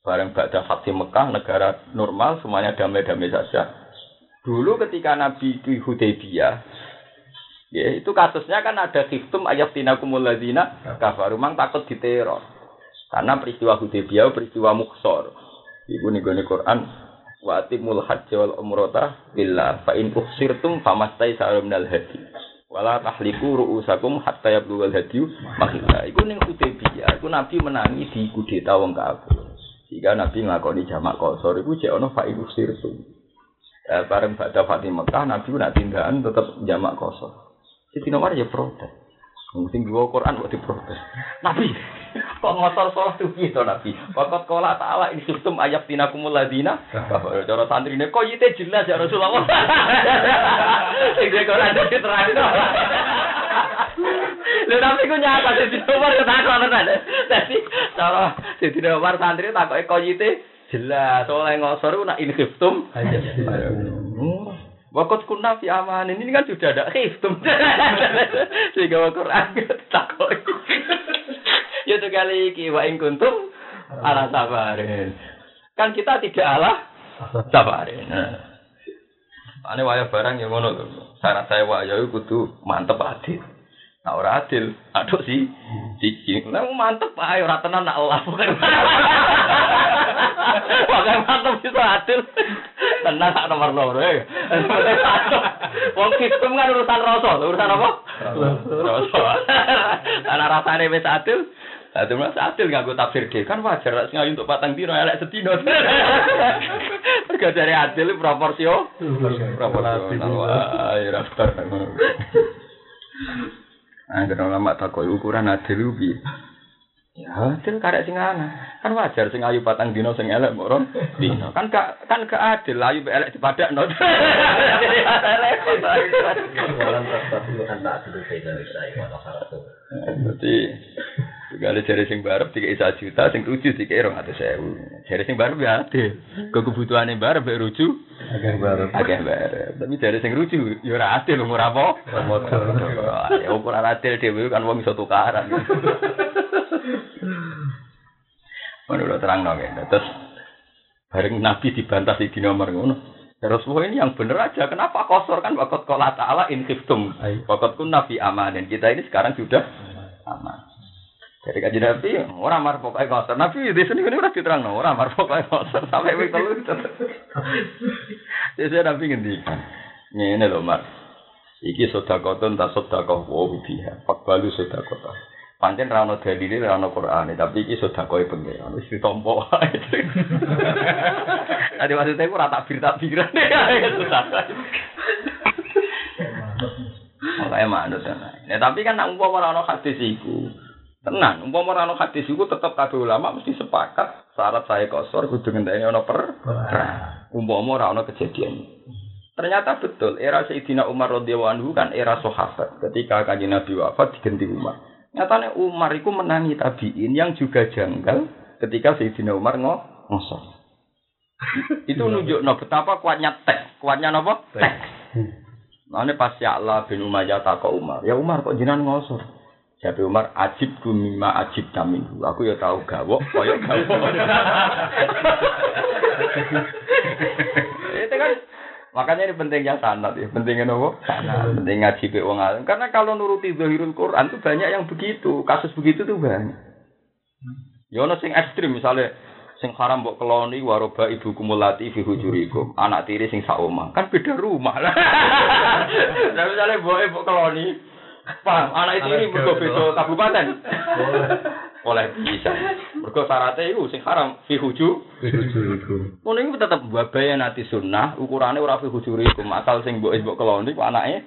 Bareng Ba'da Fatih Mekah, negara normal, semuanya damai-damai saja. Dulu ketika Nabi di Hudaybiyah, ya, itu kasusnya kan ada khiftum ayat tinakumul ladina kafaru, memang takut diteror. Karena peristiwa Hudaybiyah, peristiwa Mukhsor. Ibu nih gue Quran, wa atimul hajj wal umrata billah fa in uhsirtum famastai sarum dal hadi. Wala tahliku ru'usakum hatta yablughal hadi makhila iku ning Hudaybiyah iku Nabi menangi di kudeta wong kafir. Jika Nabi nglakoni jamak kosor iku cek ono fa in uhsirtum. Eh, bareng pada Fatih Mekah Nabi nak tindakan tetap jamak kosor Siti Nomor ya protes Mungkin dua Quran kok diprotes. Nabi, kok ngotor sholat tuh gitu Nabi. Pokok kola ta'ala ini sistem ayat tinakumul ladina. Cara santri ini kok yite jelas ya Rasulullah. Dia Quran itu terang. Lha tapi ku nyata Siti Umar yo takon tenan. Dadi cara Siti Umar santri takoke kok yite jelas. Oleh ngosor nak inkhiftum. Waktu kuna fi aman ini kan sudah ada khiftum. Sehingga wa Quran takoi. Ya kali iki wa ing kuntum ala sabarin. Kan kita tidak ala sabarin. Nah. Ane waya barang yang ngono lho. Syarat saya waya kudu mantep adil. Nah ora adil, aduh sih cici. Lah mantep ae ora tenan nak Allah bukan. Pokoke mantep bisa adil. Tenan sak nomor loro. Wong sistem kan urusan rasa, urusan apa? Rasa. Karena rasane wis adil, Adil mas adil nggak gue tafsir deh kan wajar lah ngayu untuk patang dino elek setino. Mereka dari adil proporsio, proporsional. Wah, ya raptor. Angger ulama takoi ukuran adil ubi. Ya, adil karek sing ana. Kan wajar sing ayu patang dino sing elek moron dino. Kan gak kan gak adil ayu elek dipadakno. Jadi Gale jare sing barep tiga isa juta, sing ruju tiga rong atus sewu. Jare sing barep ya adil. Kok kebutuhane barep mek ruju Agak bareng. akeh barep. Tapi jare sing ruju ya ora adil ora apa. Motor. Ya ukuran adil dhewe kan wong iso tukaran. Menurut terang dong ya. Terus bareng Nabi dibantah di nomor ngono. Terus wah ini yang bener aja. Kenapa kosor kan wakot kola ta'ala in khiftum. Wakot kun nabi aman. Dan kita ini sekarang sudah aman. Jadi kaji Nabi, orang mar pokoknya kosor. Nabi di sini ini udah diterang, orang mar pokoknya kosor. Sampai wik telu. Jadi saya Nabi ngendikan. Ini loh mar. Iki sodakotun tak sodakoh wa biha. Fakbalu sodakotah. Pancen ra ono dalile ra ono Qur'ane, tapi iki sedekah pengen. Wis ditompo wae. Tadi maksudnya aku ora takbir takbiran ya sedekah. Makanya manut ya. tapi kan nak umpama ora ono hadis iku. Tenan, umpama ora ono hadis iku tetep kabeh ulama mesti sepakat syarat saya kosor kudu ngenteni ono per. Umpama ora ono kejadian. Ternyata betul, era Sayyidina Umar radhiyallahu anhu kan era sahabat. Ketika kanjeng Nabi wafat diganti Umar. Nyatanya Umar itu menangi tabiin yang juga janggal ketika Sayyidina Umar ngo ngosor. itu nunjuk no betapa kuatnya tek, kuatnya apa? Tek. Mana pas ya Allah bin Umayyah takok Umar, ya Umar kok jinan ngosor? Jadi Umar ajib mimma ajib tamin. Aku ya tahu gawok, koyo gawok. Itu kan makanya ini pentingnya sanad ya, pentingnya nopo? Sanad, penting ngaji be wong alim. Karena kalau nuruti zahirul Quran tuh banyak yang begitu, kasus begitu tuh banyak. Ya ono sing ekstrim misalnya sing haram mbok keloni waroba ibu kumulati fi hujurikum anak tiri sing saoma kan beda rumah lah misalnya mbok mbok keloni paham anak tiri mergo beda kabupaten. oleh bisa. Mergo syaratnya itu sing haram fi huju. Ngono iku tetep babaya nanti sunnah ukurane ora fi hujurikum asal sing mbok mbok keloni ku anake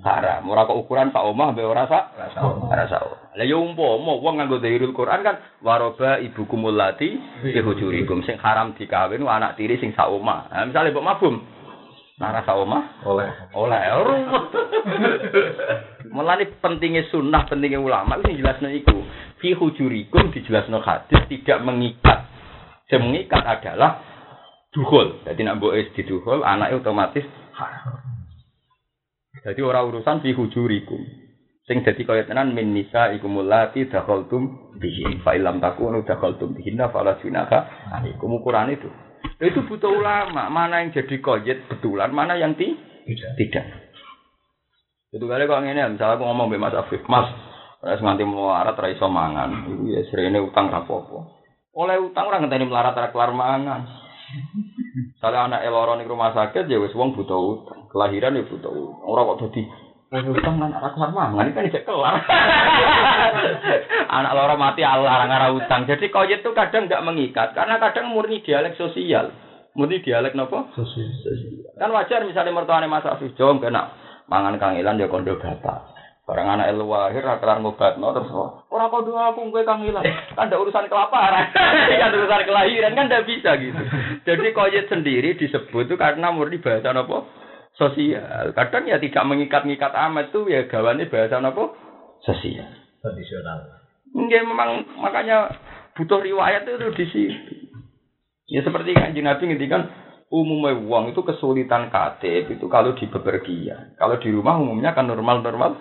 haram. Ora kok ukuran sak omah mbek ora sak ora sak lah ya umpama wong nganggo dhahirul Quran kan waroba ibu kumulati bihujurikum sing haram dikawin anak tiri sing sak omah. Nah, misale mbok mabum Nara sak omah Oleh. oleh. Ruwet Mulane pentingnya sunnah, pentingnya ulama itu jelasno iku. Fi hujurikum dijelasno hadis tidak mengikat. Yang mengikat adalah duhul. Jadi nak mbok wis diduhul, anaknya otomatis haram. Jadi ora urusan fi hujurikum. Sing dadi kaya tenan min nisa ikumul lati dakhaltum bihin fa illam takunu dakhaltum bihinna fala junaha alaikum ukuran itu. Itu butuh ulama, mana yang jadi koyet betulan, mana yang ti tidak. Itu kali kok ngene, misalnya aku ngomong mbek Mas Afif, Mas, wis nganti melarat ra iso mangan, iku ya srene utang ra apa-apa. Oleh utang ora ngenteni melarat ra kelar mangan. Kalau anak eloro ning rumah sakit ya wis wong butuh utang, kelahiran ya butuh utang. Ora kok dadi utang kan ora kelar mangan, ini kan tidak kelar. anak loro mati Allah ora utang. Jadi koyet itu kadang nggak mengikat, karena kadang murni dialek sosial. Murni dialek nopo? Sosial. Kan wajar misalnya mertuane Mas Afif Jom kena mangan kangilan ya kondo bapak. Barang anak elu lahir ra kelar ngobatno terus ora kondo aku kowe kangilan. Kan ndak urusan kelaparan. kan urusan kelahiran kan ndak bisa gitu. Jadi koyet sendiri disebut itu karena murni bahasa apa? Sosial. Kadang ya tidak mengikat-ngikat amat tuh ya gawane bahasa apa? Sosial. Tradisional. Nggih memang makanya butuh riwayat itu di situ. Ya seperti kanjeng Nabi ngendikan umumnya uang itu kesulitan KTP itu kalau di bepergian. Kalau di rumah umumnya kan normal-normal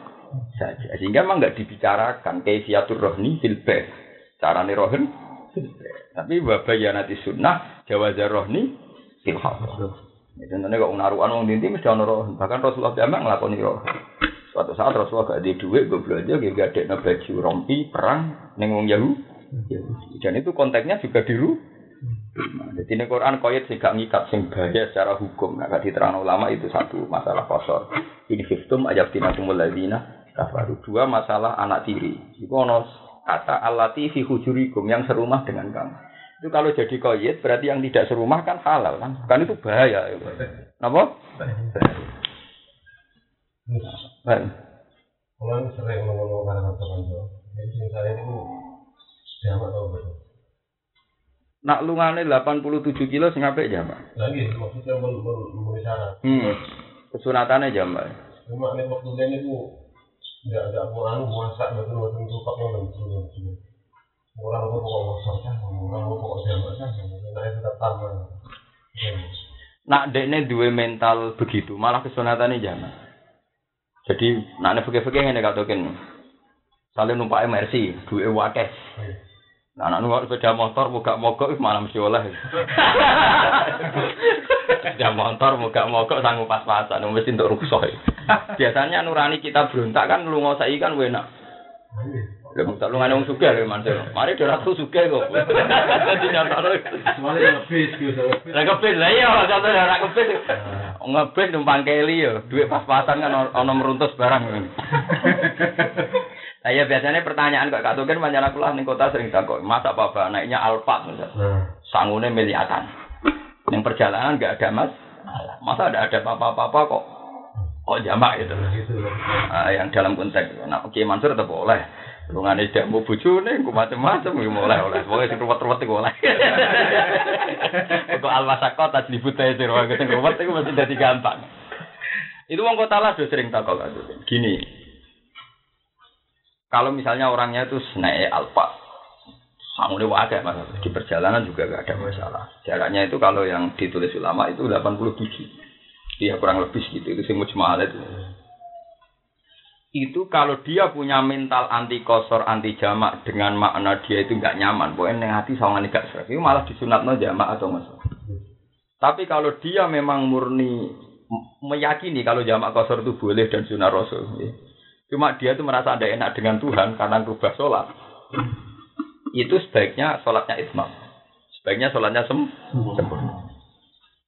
saja. Sehingga memang nggak dibicarakan kaifiatur rohni fil bait. Carane rohen fil bait. Tapi wabayanati sunnah jawazar rohni fil hadar. Ya, contohnya kok naruhan wong dinti mesti rohen. Bahkan Rasulullah jamak nglakoni rohen. Suatu saat Rasulullah gak ada duit, gue belanja, gue gak ada baju rompi perang neng wong Yahudi. Dan itu konteksnya juga di rumah. Jadi ini Quran koyet sih gak ngikat sing bahaya secara hukum. Nah, diterang ulama itu satu masalah kosor. Ini fiftum ajab tinakumul ladina kafaru. Dua masalah anak tiri. Itu ono kata alati fi hujurikum yang serumah dengan kamu. Itu kalau jadi koyet berarti yang tidak serumah kan halal kan? Kan itu bahaya. Kenapa? Kan? Kalau sering ngomong karena kanjo, jadi misalnya itu jamak tau betul. Nak lungane 87 kilo sing apik jamak. Lagi maksudnya memenuhi syarat. Hmm. Kesunatannya jamak. Cuma ini waktunya ini bu nggak nggak mau anu masak betul betul tupak yang betul. Orang itu pokok masak kan, orang itu pokok jamak kan, nah itu tetap taman. Nak dekne duwe mental begitu, malah kesunatannya jamak. Jadi nak nek fikih-fikih ngene katoken. Sale numpak MRC, duwe wakeh. Nah, anak numpak sepeda motor mogok mogok wis malah mesti oleh. sepeda motor mogok mogok sanggup pas-pasan, mesti untuk rusuh. Biasanya nurani kita berontak kan lu ngosai kan enak. Lha mung tak lungane wong sugih lho Mansur. Mari dhewe ratu sugih kok. Dadi nyatane. Semuanya lebih gitu. Lah kepin lah iya contoh ora kepin. Ngebis numpang keli yo, duit pas-pasan kan ono meruntus barang. Lah ya biasanya pertanyaan kok Kak Tuken pancen aku lah kota sering takut, masa apa naiknya Alphard misal. Sangune miliatan. Yang perjalanan enggak ada mas, masa ada ada apa-apa kok kok jamak gitu. Ah, yang dalam konteks, nah Oke Mansur tetap boleh. Lungane tidak mau bojone, ku macam-macam ya mulai oleh. Pokoke sing ruwet-ruwet iku oleh. Kok almasako tas libut ae sing ruwet ruwet iku mesti dadi gampang. Itu wong kota lah sering takok. Gini. Kalau misalnya orangnya itu naik alfa, sangune wae mas di perjalanan juga gak ada masalah. Jaraknya itu kalau yang ditulis ulama itu 87. Iya kurang lebih segitu itu semua cuma itu. Itu kalau dia punya mental anti kosor, anti jamak dengan makna dia itu nggak nyaman, pokoknya neng hati sama gak serak, itu malah disunat no jamak atau mas. Tapi kalau dia memang murni meyakini kalau jamak kosor itu boleh dan sunnah rasul, ya. Cuma dia itu merasa ada enak dengan Tuhan karena berubah sholat, itu sebaiknya sholatnya itmam. Sebaiknya sholatnya sem sempurna.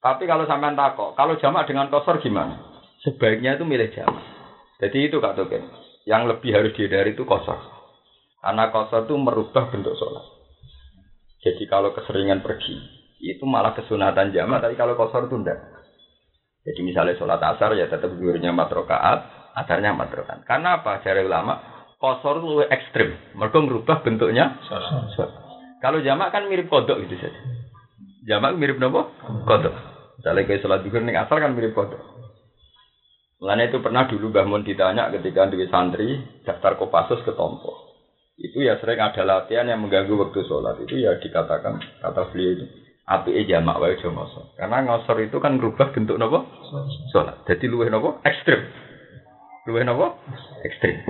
Tapi kalau sampean takok, kalau jamak dengan kosor gimana? Sebaiknya itu milih jamak. Jadi itu Kak Token. Yang lebih harus dihindari itu kosor. Karena kosor itu merubah bentuk sholat. Jadi kalau keseringan pergi, itu malah kesunatan jamak, tapi kalau kosor itu enggak. Jadi misalnya sholat asar ya tetap gurunya matrokaat, asarnya matrokaat. Karena apa? Cara ulama, kosor itu ekstrim. Mereka merubah bentuknya. Kalau jamak kan mirip kodok gitu saja. Jamak mirip nopo? Kodok. Misalnya kayak sholat juga nih asal kan mirip kodok. Mulanya itu pernah dulu Mbah Mun ditanya ketika di santri daftar Kopassus ke Tompo. Itu ya sering ada latihan yang mengganggu waktu sholat. Itu ya dikatakan kata beliau itu api jamak wae jomoso. Karena ngosor itu kan merubah bentuk nopo? Sholat. Jadi luwih nopo? Ekstrim. Luwih nopo? Ekstrim.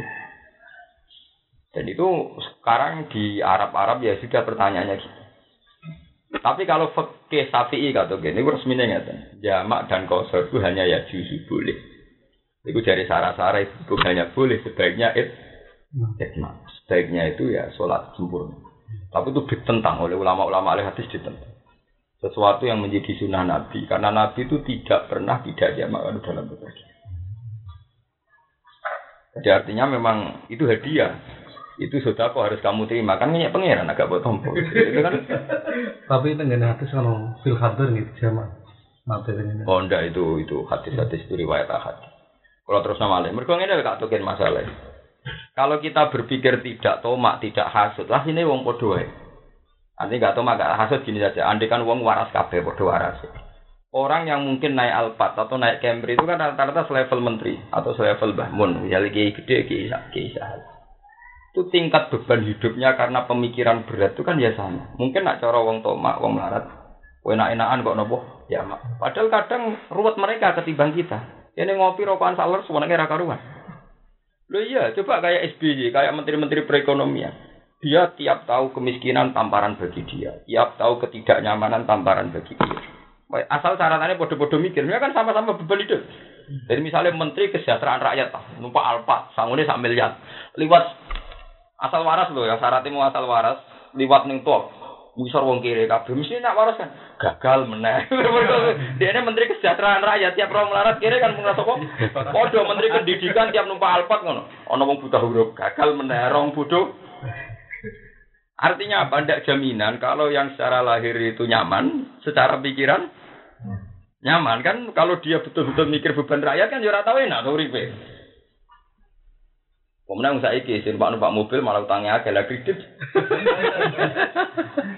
Dan itu sekarang di Arab-Arab ya sudah pertanyaannya gitu. Tapi kalau fakih safi'i kata gini, ini resminya nggak Jamak dan kosor itu hanya ya justru boleh. Itu dari sara-sara itu hanya boleh, sebaiknya it. Sebaiknya itu ya sholat sempurna. Tapi itu ditentang oleh ulama-ulama oleh hadis ditentang. Sesuatu yang menjadi sunnah Nabi. Karena Nabi itu tidak pernah tidak jamak dalam berbagi. Jadi artinya memang itu hadiah. Itu sudah kok harus kamu terima. Kan minyak pangeran agak buat tombol. Itu kan tapi itu nggak hadis kalau fil hadir gitu sama materinya oh enggak itu itu hadis-hadis itu riwayat ahad. Kalau terus nama lain mereka ini gak tukin masalah. Kalau kita berpikir tidak tomak tidak hasut lah ini wong podo Nanti gak tomak gak hasut gini saja. Andai kan wong waras kafe podo waras Orang yang mungkin naik Alphard atau naik Camry itu kan rata-rata selevel menteri atau selevel bahmun, misalnya gede, kiai itu tingkat beban hidupnya karena pemikiran berat itu kan ya sama. Mungkin nak cara wong tomak, wong melarat, enak-enakan kok nopo, ya mak. Padahal kadang ruwet mereka ketimbang kita. Ini ngopi rokokan saler semuanya raka karuan. Lo iya, coba kayak SBY, kayak menteri-menteri perekonomian. Dia tiap tahu kemiskinan tamparan bagi dia, tiap tahu ketidaknyamanan tamparan bagi dia. Asal caratannya bodoh-bodoh mikir, dia kan sama-sama beban hidup. Jadi misalnya menteri kesejahteraan rakyat, numpak alpa, sangune sak miliar, lewat Asal waras loh ya, syaratnya mau asal waras, liwat ning top. Misor wong kiri kabeh mesti nak waras kan. Gagal meneh. Dia ini menteri kesejahteraan rakyat tiap orang melarat kiri kan mengrasa kok. Podo menteri pendidikan tiap numpak alpat ngono. Ono wong buta huruf, gagal meneh rong bodoh. Artinya apa? Tidak jaminan kalau yang secara lahir itu nyaman, secara pikiran nyaman kan kalau dia betul-betul mikir beban rakyat kan ya ora tau enak uripe. Kemudian saya iki sing numpak mobil malah utangnya agak lah kredit.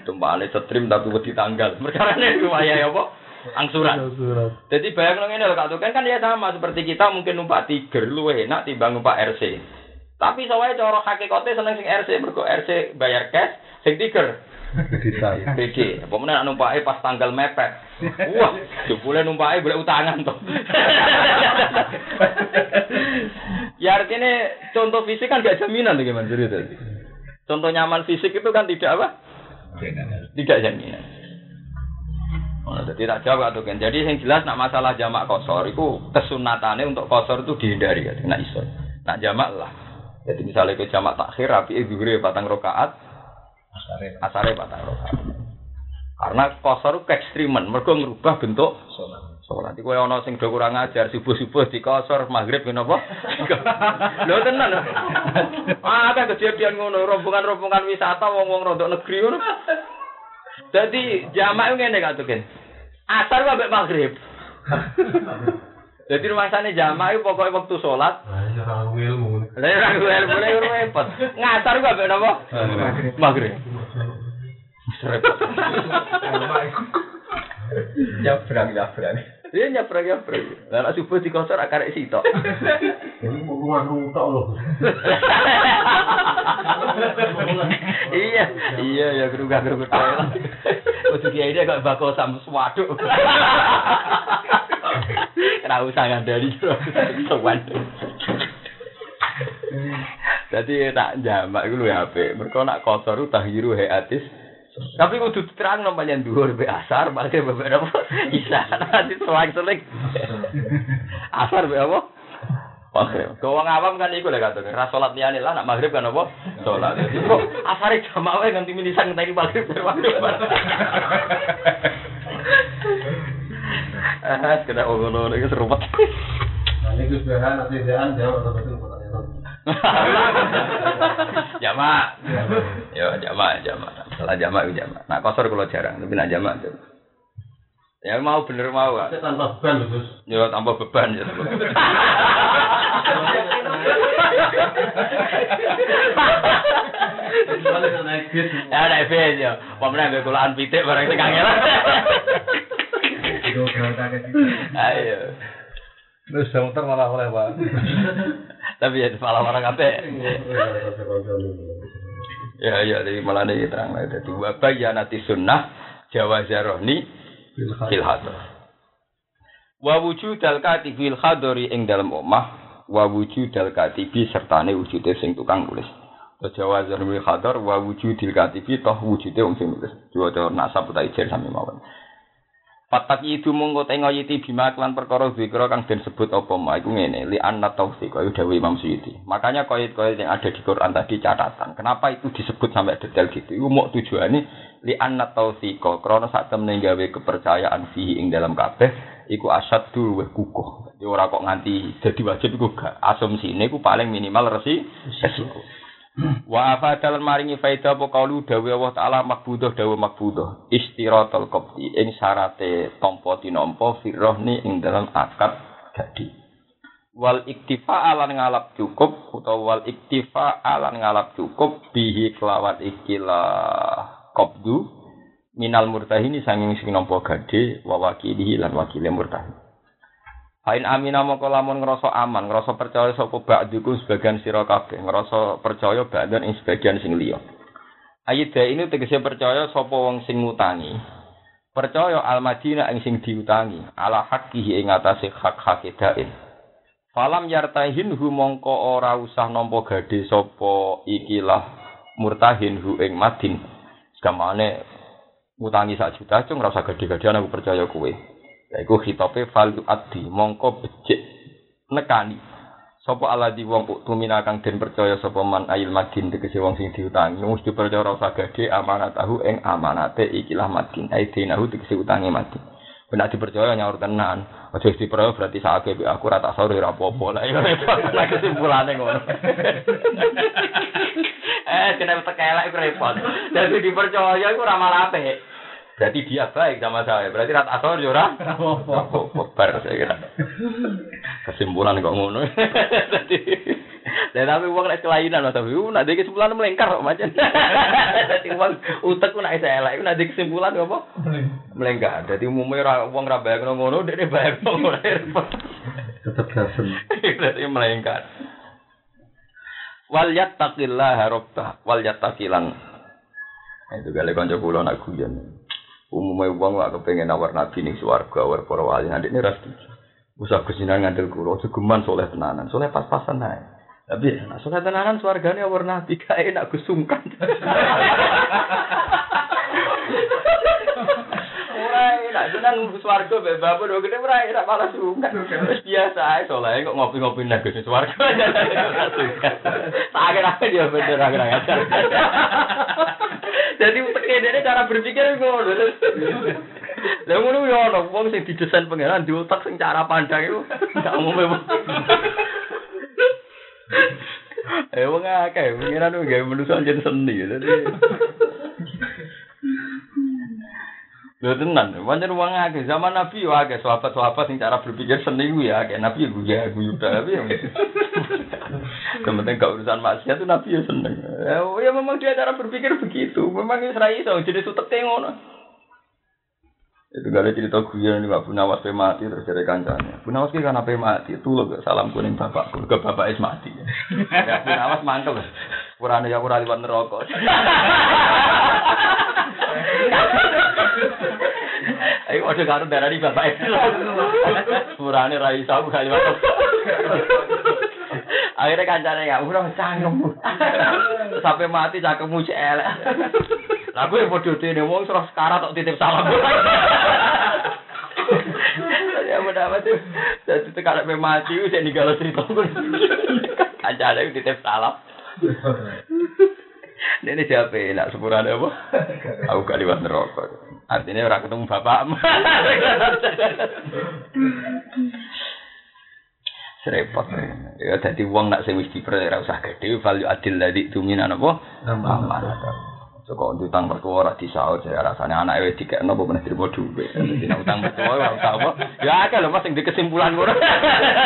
Tumpakane setrim tapi wedi tanggal. Perkarane lumayan ya apa? Angsuran. Jadi bayang ini lho Kak kan kan ya sama seperti kita mungkin numpak Tiger lu enak timbang numpak RC. Tapi soalnya cara hakikate seneng sing RC mergo RC bayar cash, sing Tiger BG. Apa meneh numpake pas tanggal mepet. Wah, boleh numpake boleh utangan toh. ya artinya contoh fisik kan gak jaminan bagaimana cerita. Contoh nyaman fisik itu kan tidak apa? Tidak jaminan. Oh, jadi tak jawab tuh kan. Jadi yang jelas nak masalah jamak kosor itu kesunatannya untuk kosor itu dihindari ya. Nak iso. Nak jamak lah. Jadi misalnya ke jamak takhir rapi itu batang rokaat, asare asare batarok karena kosor ke ekstrimen mergo merubah bentuk sholat. Sholat itu ono sing do kurang ajar subuh subuh dikosor, maghrib kenapa Lho tenan. Lho. ah ada kejadian ngono rombongan rombongan wisata wong wong rontok negeri ngono. Dadi jamaah ngene kan tuh kan asar gak maghrib. Jadi rumah sana jamaah itu pokoknya waktu sholat. Lah ya ilmu. Lah ya ilmu mulai repot. Ngasar gak apa napa? Maghrib. Repot. Jabrang jabrang. Iya nyaprek. Lah nek subuh dikosor akarek sitok. Ini mau rumah rutok loh. iya, iya ya gerugah gerugah lah. Kudu kiai dia kok bako sam swaduk. Ora usah ngandani sowan. Dadi tak jamak iku lho apik. Mergo nak kotor tahiru hayatis. Tapi kudu terang no panjang dhuwur be asar, balik be apa? Isa nanti selang-seling. Asar be apa? Maghrib. Kau wong awam kan iku lek katone, ra salat liyane lah nak maghrib kan apa? Salat. Kok asare jamak wae nganti minisan ngenteni maghrib dari maghrib. Ah, kena ngono iki serupet. Ini Gus Behan, nanti jawab atau betul pertanyaan. Jamak. Yo jamak, jamak. Salah jamak itu jamak. Nak kosor kalau jarang, tapi nak jamak tuh. Ya mau bener mau Kak. Saya tanpa beban Gus. Yo tambah beban ya. Naik bis. Ya naik bis yo. Pemenang gue kulaan pitik barang sing kangelan. Itu situ. Ayo. Terus saya muter malah oleh Pak. Tapi ya malah orang kabeh. Ya ya jadi malah ini terang lah jadi wabah ya nanti sunnah Jawa Zarohni fil hadar. Wa wujudal katibi fil hadari ing dalam omah wa wujudal katibi sertane wujude sing tukang nulis. Jawa Zarohni fil hadar wa wujudil katibi toh wujude wong sing nulis. Diwaca nasab utawa ijer sami mawon. Patak itu mongko tengo yiti bima klan perkara zikra kang den sebut apa ma iku ngene li anna taufiq kaya dawuh Imam Suyuti. Makanya koit-koit yang ada di Quran tadi catatan. Kenapa itu disebut sampai detail gitu? Iku mau tujuane li anna taufiq krana sak temne gawe kepercayaan fihi ing dalam kabeh iku asad dulu weh kukuh. Jadi ora kok nganti dadi wajib iku gak. Asumsine iku paling minimal resi resiko. Wa afadal maringi faida apa kaulu dawe Allah taala makbudah dawe makbudah istiratul qabdi ing syarate tampa tinampa firrohni ing dalam akad gadi. Wal iktifa alan ngalap cukup utawa wal iktifa alan ngalap cukup bihi kelawat ikilah qabdu minal murtahini sanging sing nampa gade wa wakilihi lan wakile murtahin Hain amina mongko lamun ngrasa aman, ngrasa percaya sapa ba'diku sebagian sira kabeh, ngrasa percaya ba'dan ing sebagian sing liya. Ayat ini tegese percaya sapa wong sing ngutangi. Percaya al-Madinah ing sing diutangi, ala haqqihi ing atase hak-hak dain. Falam yartahin hu mongko ora usah nampa gade sapa ikilah murtahin hu ing madin. Segamane ngutangi sak juta cung ora usah gede-gedean aku percaya kowe. Yaiku khitabe fal addi mongko becik nekani. Sapa aladi wong tumina kang den percaya sapa man ayil madin tegese wong sing diutangi mesti percaya rasa gede amanat tahu ing amanate ikilah madin ai dinahu tegese utange madin. Benak dipercaya nyaur tenan. Aja dipercaya berarti sakake aku ora tak sore ora apa-apa. Lah iya repot. Lah kesimpulane ngono. eh kena tekelek iku repot. Dadi dipercaya iku ora malah. Berarti dia baik sama saya. Berarti rat asor yo ora? Apa-apa. Bar saya kira. Kesimpulan kok ngono. Dadi dan tapi uang naik kelainan mas. Tapi uh nanti kesimpulan melengkar kok macam jadi uang utek pun naik saya lah nanti kesimpulan apa? Melengkar. Jadi umumnya uang rabayang ngono dia dia bayar ngono. Tetap gasen. jadi melengkar. Wal yattaqillah rabbah wal yattaqilan. Itu kali kanca kula nak guyon umumnya uang lah kepengen nawar nabi ning swarga war para wali. Nanti ini ras usah kesinan ngandel aja geman soleh tenanan. Soleh pas-pasan ae. Tapi nah, soleh tenanan swargane war nabi kae enak kusungkan Ora enak tenan swarga mbek bapak do gede ora enak malah sungkan. Wis biasa ae soleh kok ngopi-ngopi nang gede swarga. Akhir-akhir dia bener akhir-akhir. Jadi uteke dene cara berpikir ngono. Lah ngono yo ono wong sing didesain pangeran di otak sing cara pandang iku gak umum. Eh wong akeh pangeran gawe manusa jen seni. Dadi Lho tenan, pancen wong akeh zaman Nabi yo akeh sahabat-sahabat sing cara berpikir seni ku ya akeh Nabi yo guya guyu tapi ya. Yang penting gak urusan maksiat itu Nabi ya seneng. Ya, ya memang dia cara berpikir begitu. Memang Israel iso jadi suteke ngono. Itu gak ada cerita guyon ini Pak Bunawas pe mati terus dari kancane. Bunawas ki kan apa mati itu loh salam kuning bapakku ke bapak es mati. Ya Bunawas mantep. Purane ya ora liwat neraka. Ayo ojo karo darani bapak es. Purane ra iso aku gak liwat. Akhirnya kancane ya ora cangkem. Sampai mati cangkemmu cek elek. Lah gue podo dene wong terus sekarang tok titip salam. Ya mudah amat tuh. Jadi tekan mati wis ninggal cerita gue. Kancane titip salam. Ini siapa nak sepurane apa? Aku gak liwat neraka. Artinya ora ketemu bapakmu. Serepot. Ya dadi wong nak sing wis diper ora usah gedhe value adil ladhi tuminan apa? Amanah. Soko utang mertua ora disaur saya rasane anake wis dikekno apa meneh trimo dhuwit. Nek utang mertua ora usah apa. Ya akeh lho Mas di kesimpulan ngono.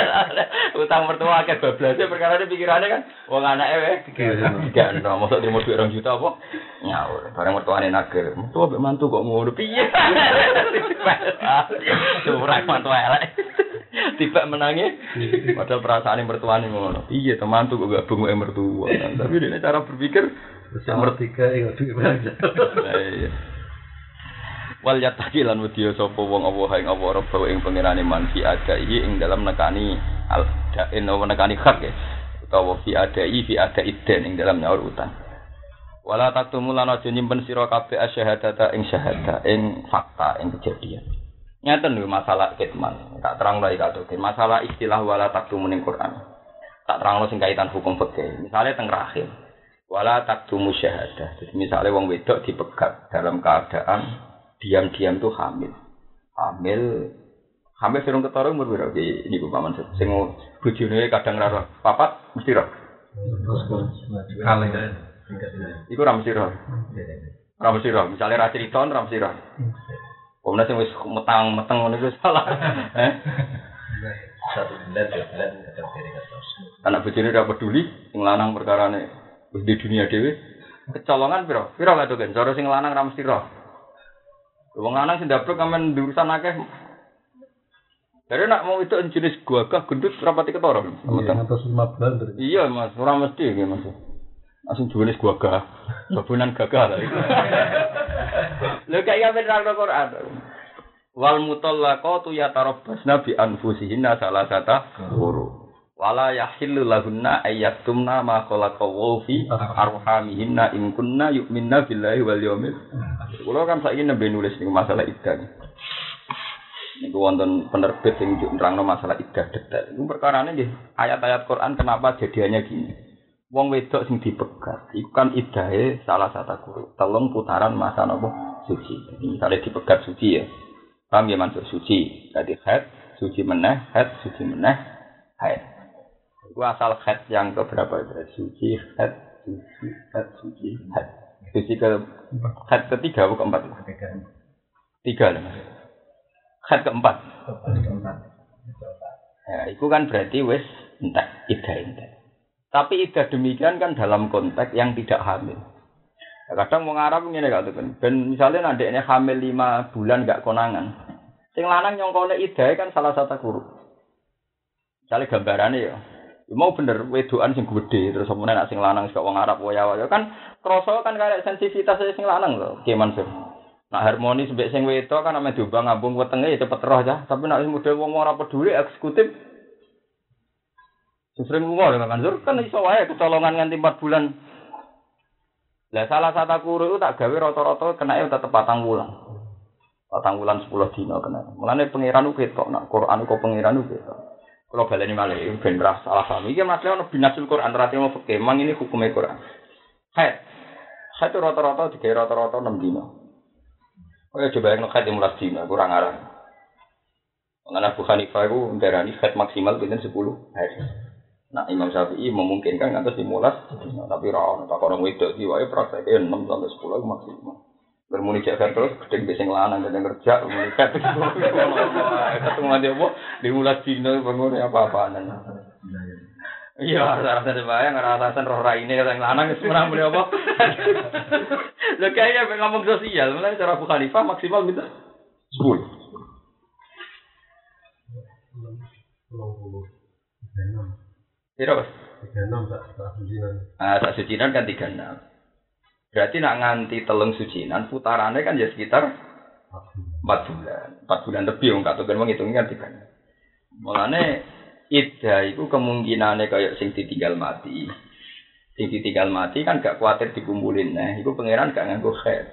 utang mertua akeh bablase perkara pikirane kan wong anake wis dikekno mosok trimo dhuwit 2 juta apa? Nyaur. Bareng mertuane nagir. Mertua mbek mantu kok ngono piye? Curang mantu elek. Tiba menangi, padahal perasaan mertuane ngono. Iya, temantu kok gabung mertua. Tapi ini cara berpikir Nomor tiga duit aja. Iya. Wal yataki lan wedya sapa wong apa ing apa reba ing pangerane man fi adai ing dalam nekani al dain apa nekani hak ya. Utawa fi adai fi adai den ing dalam nyaur utang. Wala taktumu lan aja nyimpen sira kabeh asyhadata ing syahada ing fakta ing kejadian. Nyata lho masalah kitman. Tak terang lagi kata masalah istilah wala taktumu ning Quran. Tak terang sing kaitan hukum fikih. Misalnya teng rahim. Wala taktumu syahadah. Jadi misalnya wong wedok dipegat dalam keadaan diam-diam tuh hamil. Hamil hamil sing ketara umur piro iki niku paman sing bojone kadang ra roh. Papat mesti roh. Kali. Iku ra mesti roh. Ra mesti roh. Misale ra cerita ra mesti roh. Komnas sing wis metang-meteng ngono iku salah. Eh? satu bulan dua bulan Anak bojone ora peduli sing lanang perkarane wis di dunia dhewe. Kecolongan piro? Piro gak tuh kan? Cara sing lanang ra mesti roh. Wong lanang sing dablek amen urusan akeh. Dari nak mau itu jenis gagah gendut rapati ketara. Iya, atas lima dari. Iya mas, ora mesti ya mas. Langsung jenis gagah, babunan gagah lah. Lho kayak apa nerang Quran? Wal mutallaqatu yatarabbasna bi anfusihinna salasata quru. Wala yahillu lahunna ayyaktumna ma khalaqa fi arhamihinna in kunna yu'minna billahi wal yawmil. Kulo kan saiki nembe nulis niku masalah iddah. Niku wonten penerbit sing nerangno masalah iddah detail. Iku perkarane nggih ayat-ayat Quran kenapa jadiannya gini. Wong wedok sing dipegat, iku kan idahe salah satu guru. Telung putaran masa napa suci. Misalnya dipegat suci ya. Paham ya suci. Jadi head, suci meneh, head, suci meneh, head. Itu asal head yang keberapa itu? Suci, head, suci, head, suci, head. Suci ke head ketiga atau keempat? Tiga lah mas. Head keempat. Ya, itu kan berarti wis entek, ida entek. Tapi ida demikian kan dalam konteks yang tidak hamil. Ya, kadang mau Arab ngene gak kan. Ben misalnya nanti ini hamil lima bulan gak konangan. Sing lanang nyongkone ida kan salah satu guru. Misalnya gambarannya ya. Ya mau bener wedoan sing gede terus apa nak sing lanang sing wong Arab waya waya kan kroso kan kayak sensitivitas sing lanang lho Ki Mansur. Nah harmoni sebek sing wedok kan ame diubah ngambung wetenge ya cepet roh ya. Tapi nak model wong ora peduli eksekutif sering lunga lho Mansur kan iso wae kecolongan nganti 4 bulan. Lah salah satu itu tak gawe rata-rata kena tetep patang wulan. Patang wulan 10 dina kena. Mulane pangeran ku nak Quran kok pangeran ku. Kalau baleni malih ben ora salah paham. Iki masalah ono binasul Quran rati mau fikih. Mang ini hukumnya Quran. Haid. Haid rata-rata digawe rata-rata 6 dina. Oh ya coba yang haid 15 dina kurang arah. Mengenai Abu Hanifah itu darani haid maksimal pinten 10 hari. Nah Imam Syafi'i memungkinkan ngantos 15 dina, tapi ra tak orang wedok iki wae prakteke 6 sampai 10 itu maksimal. Bermuni cek terus gedeng sing lanang gedeng kerja bermuni ketemu nanti apa? Dimulas dino bangun apa-apaan. Iya rasa-rasa bayang rasa-rasa roh raine yang lanang wis menang beli apa? Lho kayaknya ngomong sosial mulai cara Abu Khalifah maksimal minta Sepuluh. tiga enam tak tak sucinan Nah, sak sucinan kan tiga enam. Berarti nak nganti telung sucinan, putarannya kan ya sekitar empat bulan. Empat bulan lebih, wong kata kan ngitungnya kan tiga. Mulane ida itu kemungkinannya kayak sing ditinggal mati. Sing ditinggal mati kan gak khawatir dikumpulin. Nah, itu pangeran gak nganggo khair.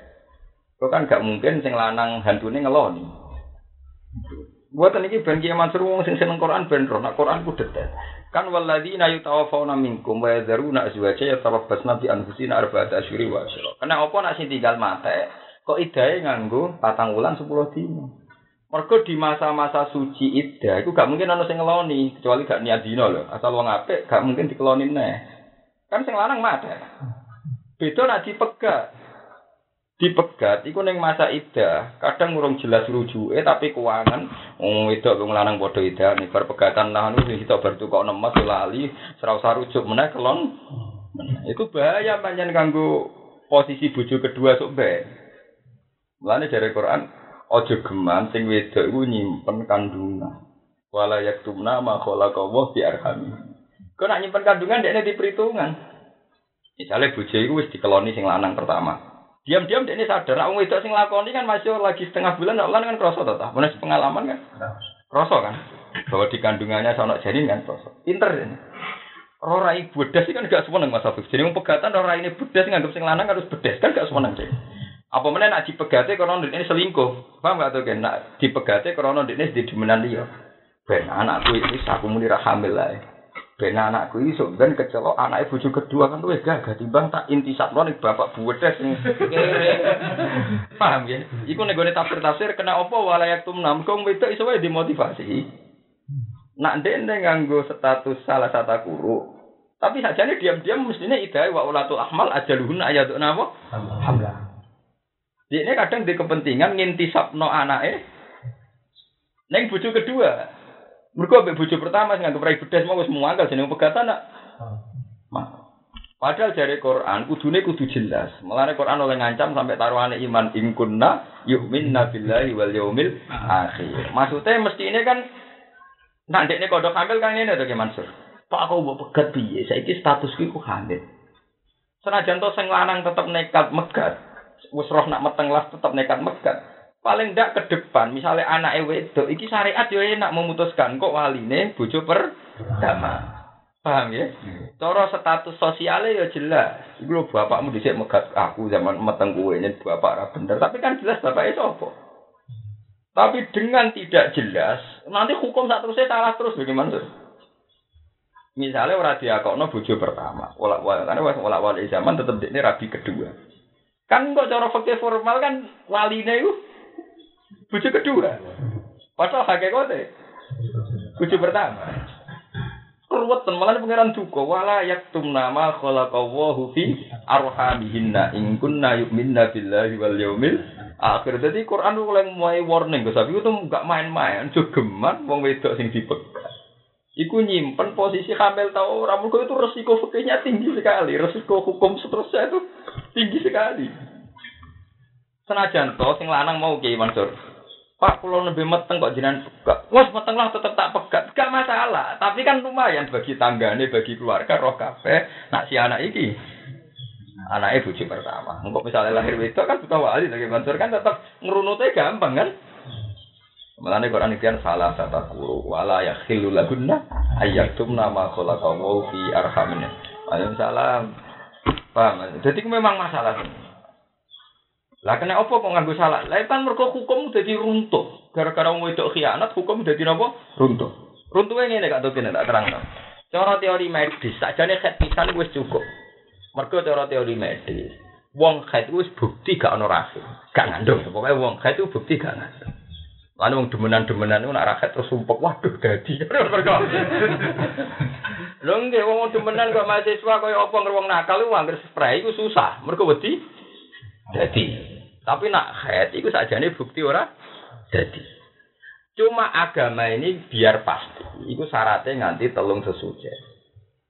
Itu kan gak mungkin sing lanang hantune ngeloni. Buatan ini ben kiai Mansur wong sing seneng Quran ben roh, nak Quran ku. Kan walladzina yutawaffawna minkum wa yadharuna azwaja yatarabbasna bi anfusina arba'ata asyhuri wa asyra. Kena apa nak sing tinggal mate kok idahe nganggo patang wulan 10 dino. Mergo di masa-masa suci iddah iku gak mungkin ana sing ngeloni kecuali gak niat dino lho. Asal wong apik gak mungkin dikelonin neh. Kan sing lanang mate. Beda nak dipegat. Dipegat iku ning masa iddah kadang urung jelas rujuke tapi keuangan wong wedok wong lanang padha iddah ning bar pegatan lah anu sing kita bar tukok nemes lali. Usah rujuk meneh kelon. Itu bahaya pancen kanggo posisi bojo kedua sok bae mulane dari Quran aja geman sing wedok iku nyimpen kandungan. Wala yaktumna ma khalaqallahu fi arhami. Kok nak nyimpen kandungan dekne di perhitungan misalnya bojo iku wis dikeloni sing lanang pertama Diam-diam dia ini sadar, aku wedok sing lakoni kan masih lagi setengah bulan, nak kan kroso toh, mana pengalaman kan? Kroso kan? Bahwa di kandungannya sono janin kan kroso. Pinter ini. Rora ibu bedes kan gak seneng Mas Afif. Jadi pegatan rora ini bedes nganggap sing lanang harus bedes kan gak seneng deh. Apa mana nak dipegate karena ini selingkuh. Paham gak tuh kan? Nak dipegate karena ini di demenan dia. Ben anakku ini aku muni ra lah. Ben anakku iso ben kecelok anake bojo kedua kan luwih gagah timbang tak intisapno ning bapak buwedes sing. Paham ya? Iku nek gone tafsir-tafsir kena apa walayak tumnam kong wedok iso wae dimotivasi. Nak ndek nganggo status salah satu guru. Tapi sajane diam-diam mestinya idai wa ulatul ahmal ajaluhun ayatun apa? Alhamdulillah. Ini kadang di kepentingan ngintisapno anake neng bojo kedua. Mergo ambek bojo pertama sing nganggep rai bedes mau wis muangkel jeneng pegatan nak. Ma. Padahal dari Quran kudune kudu jelas. Mulane Quran oleh ngancam sampai taruhane iman in kunna yu'minna billahi wal yaumil akhir. Maksudnya mesti ini kan nak ndekne kodok hamil kan ngene to Ki Mansur. Pak aku mbok pegat piye? Saiki statusku iku hamil. Senajan to sing lanang tetep nekat megat, wis roh nak meteng las tetep nekat megat. Paling ndak ke depan misalnya anak wedok iki syariat yo enak memutuskan kok waline bojo pertama paham ya? Cara status sosialnya ya jelas. Iku lho bapakmu dhisik megat aku zaman meteng kowe bapak ra bener. Tapi kan jelas bapaknya sapa? Tapi dengan tidak jelas nanti hukum saat terusnya salah terus bagaimana tuh? Misalnya orang diakokno bojo pertama wala wala karena wala wala zaman tetap ini rabi kedua. Kan kok cara fakir formal kan waline itu Bucu kedua. Padahal hakikate. Bucu pertama. Keruwetan malah pangeran duka wala yaktum nama khalaqallahu fi arhamihinna in kunna yu'minna billahi wal yaumil akhir. Jadi Quran mulai mulai warning Gus Abi itu enggak main-main, jogeman wong wedok sing dipegat. Iku nyimpen posisi hamil tau ora itu resiko fikihnya tinggi sekali, resiko hukum seterusnya itu tinggi sekali. Senajan to sing lanang mau Kiai Mansur. Pak pulau lebih meteng kok jinan pegat. Wes meteng lah tetep tak pegat. Gak masalah. Tapi kan lumayan bagi tanggane, bagi keluarga roh kafe. Nak si anak iki. Anaknya bujuk pertama. Engkau misalnya lahir itu kan buta wali lagi Mansur kan tetap ngerunutnya gampang kan. Melani Quran itu salah kata guru wala ya khilu lagunna ayatum nama khalaqahu fi arhamina. Waalaikumsalam. Paham? Jadi memang masalah. Lah kena apa kok nganggo salah? Lah kan mergo hukum dadi runtuh. Gara-gara wong wedok khianat hukum dadi napa? Runtuh. Runtuhe ngene Kak Tokin tak terangno. Cara teori medis, sakjane khat pisan wis cukup. Mergo cara teori medis, wong khat wis bukti gak ono rahim. Gak ngandung. Pokoke wong khat itu bukti gak ngandung. Lalu wong demenan-demenan itu nak rakyat terus sumpek, waduh dadi. Lho nggih wong demenan kok mahasiswa kaya apa ngerwong nakal iku anggere spray iku susah. Mergo wedi dadi. Tapi nak head itu nih bukti ora jadi. Cuma agama ini biar pasti. Itu syaratnya nganti telung sesuci.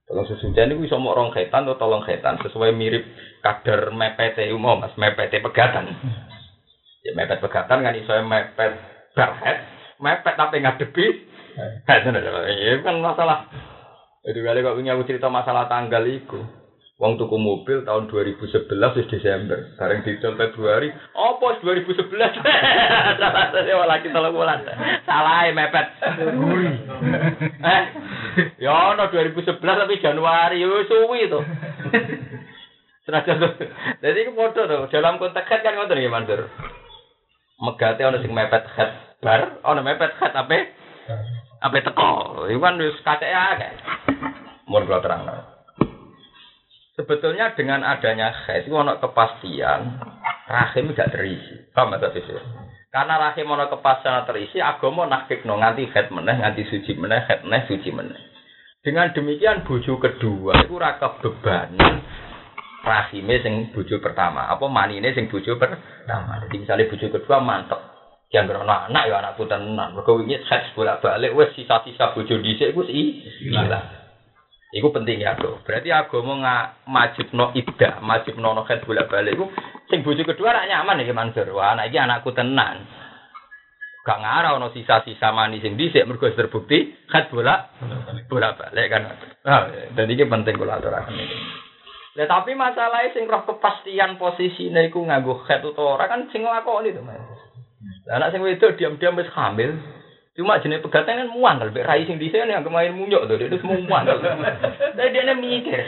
Telung sesuci ini bisa mau orang khetan atau tolong khetan sesuai mirip kadar mepet umum mas mepet pegatan. Ya mepet pegatan kan iso mepet barhead, mepet tapi ngadepi. head. Ya kan masalah. Itu kali kok punya cerita masalah tanggal itu. Wong tuku mobil tahun 2011 wis Desember, bareng didol Februari. Apa 2011? Salah saya lagi tolong bulan. Salah ya, mepet. eh, ya no 2011 tapi Januari, yo suwi itu. Senajan. Jadi itu foto tuh. Dalam konteks head kan ngoten ya Mandur. Megate ono sing mepet head bar, ono mepet head apa? Apa teko. Iku kan wis kacek akeh. Mun kula terang. Sebetulnya dengan adanya head itu ono kepastian rahim gak terisi. Paham ta sih? Karena rahim ono kepastian terisi, agama nakikno nganti head meneh, nganti suci meneh, head meneh, suci meneh. Dengan demikian bojo kedua itu raka bebanan rahime sing bojo pertama, apa manine sing bojo pertama. Jadi misalnya bojo kedua mantep. Yang berono anak ya anakku tenan. Mergo wingi seks bolak-balik wis sisa-sisa bojo dhisik iku hilang. Iku penting ya, Bro. Berarti agama nggak majibno iddah, majibno no khed bolak-balik iku sing bojo kedua rak nyaman iki Mansur. Wah, anak iki anakku tenan. Gak ngarah ono sisa-sisa mani sing dhisik mergo terbukti khed bolak bolak-balik kan. Nah, dan iki penting kula aturaken iki. Lah tapi masalahnya sing roh kepastian posisine iku nganggo khed utawa ora kan sing nglakoni to, Mas. Lah anak sing wedok diam-diam wis hamil, Cuma jenis pegatan kan muang kalau rai sing di sini yang kemarin munyok tuh itu semua muang Tapi dia mikir,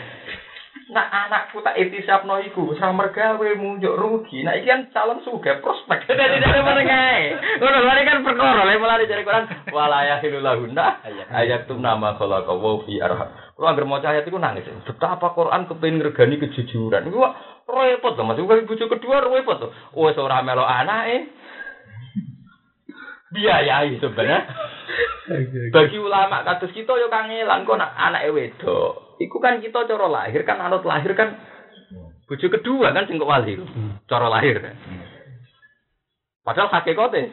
nak anakku tak itisap no iku, sama gawe munyok rugi. Nah iki kan calon suga prospek. Jadi dia mana ngai. Ngono lari kan perkara, lagi melari dari Quran. Walaya hilulahunda ayat tuh nama kalau kau fi arham. Kalau agar mau ayat itu nangis. Betapa Quran kepengen ngergani kejujuran. Itu repot loh mas. Bukan bujuk kedua repot tuh. Oh seorang melo anak eh biayai sebenarnya. Bagi ulama kados kita yo kangelan kok nak anake wedok. Iku kan kita cara lahir kan anut lahir kan bojo kedua kan sing kok wali. Cara lahir. Padahal hakikate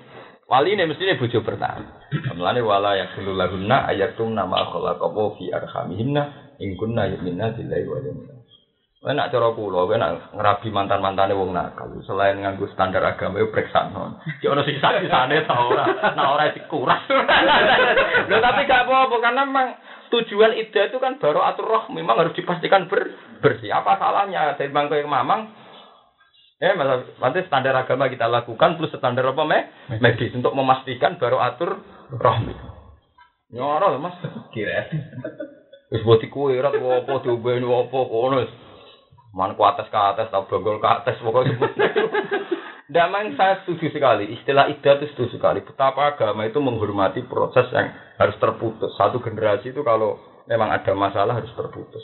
wali ini mestinya bojo pertama. Mulane wala yakulu lahunna ayatum nama khalaqahu fi arhamihinna in kunna yu'minna billahi wal yawmil Kowe nak cara kula, kowe nak ngerabi mantan-mantane wong nakal, selain nganggo standar agama yo periksa non. Ki ono sisa-sisane ta ora? Nak ora dikuras. Lho tapi gak apa-apa karena memang tujuan ide itu kan baru atur roh memang harus dipastikan ber bersih. Apa salahnya dari bangko yang mamang? Eh, malah nanti standar agama kita lakukan plus standar apa me? medis untuk memastikan baru atur roh. Nyoro mas. Kira. Wis buat kue rat apa diubeni apa kono. Man ku atas ke atas, tau bonggol ke atas, pokoknya sebut. Damang saya setuju sekali, istilah idah itu setuju sekali. Betapa agama itu menghormati proses yang harus terputus. Satu generasi itu kalau memang ada masalah harus terputus.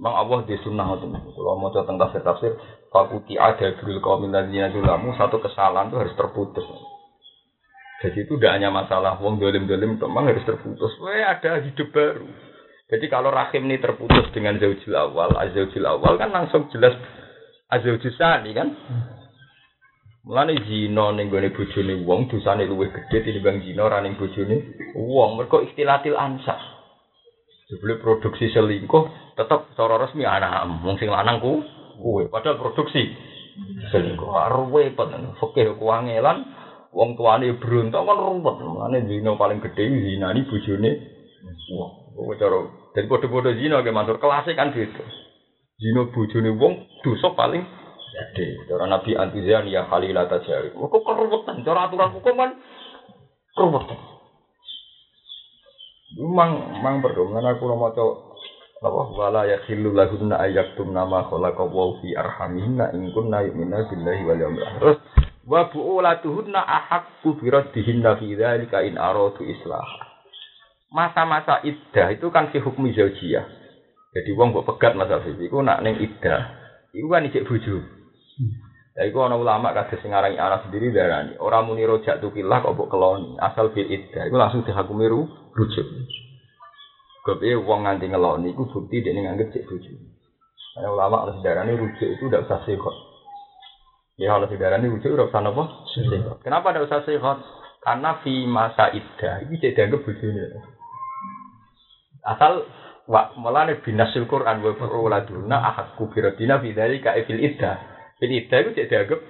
Memang Allah di sunnah itu. Kalau mau tentang tafsir tafsir, fakuti ada bil kaum dulamu satu kesalahan itu harus terputus. Jadi itu tidak hanya masalah wong dolim dolim, memang harus terputus. Wah ada hidup baru. Jadi kalau rahim ini terputus dengan zaujil awal, azaujil awal kan langsung jelas azaujil sani kan. Mulane zina ning gone bojone wong dosane luwih gedhe tinimbang zina ora ning bojone wong. Mergo istilatil ansah. Sebelum produksi selingkuh tetap cara resmi anak wong sing lanang ku kuwe padahal produksi selingkuh arwe peten fikih kuangelan wong tuane berontak kan ruwet. Mulane zina paling gedhe zina ni bojone wong. Kok cara dan bodoh-bodoh zina ke mantur kelasnya kan gitu. Zina bojone wong dosa paling gede. Cara Nabi anti zina ya khalilah tajari. Kok keruwetan cara aturan hukum kan keruwetan. Memang memang berdoman aku mau maca apa wala yakhillu lahunna ayyakum nama khalaqa wa fi arhamihinna in kunna yu'minuna billahi wal yawmil akhir. Terus wa bu'ulatuhunna ahaqqu bi raddihinna fi dzalika in aradu islah masa-masa iddah itu kan si hukum zaujiyah. Jadi wong mbok pegat masa itu iku nak ning iddah, iku kan ijek bojo. Ya iku ana ulama kados sing anak sendiri darani, ora muni rojak tukilah kok mbok keloni, asal fil iddah iku langsung dihakumi rujuk. Kowe wong nganti ngeloni iku bukti dekne nganggep cek bojo. Ana ulama ana darani rujuk itu udah usah sehat. Ya ana darani rujuk ora usah napa? Kenapa tidak usah sehat? Karena fi masa iddah iki cek dianggap bojone. Asal wa malane binasil Quran wa furuladuna ahakku biradina fi dzalika fil iddah. Fil iddah itu cek dianggap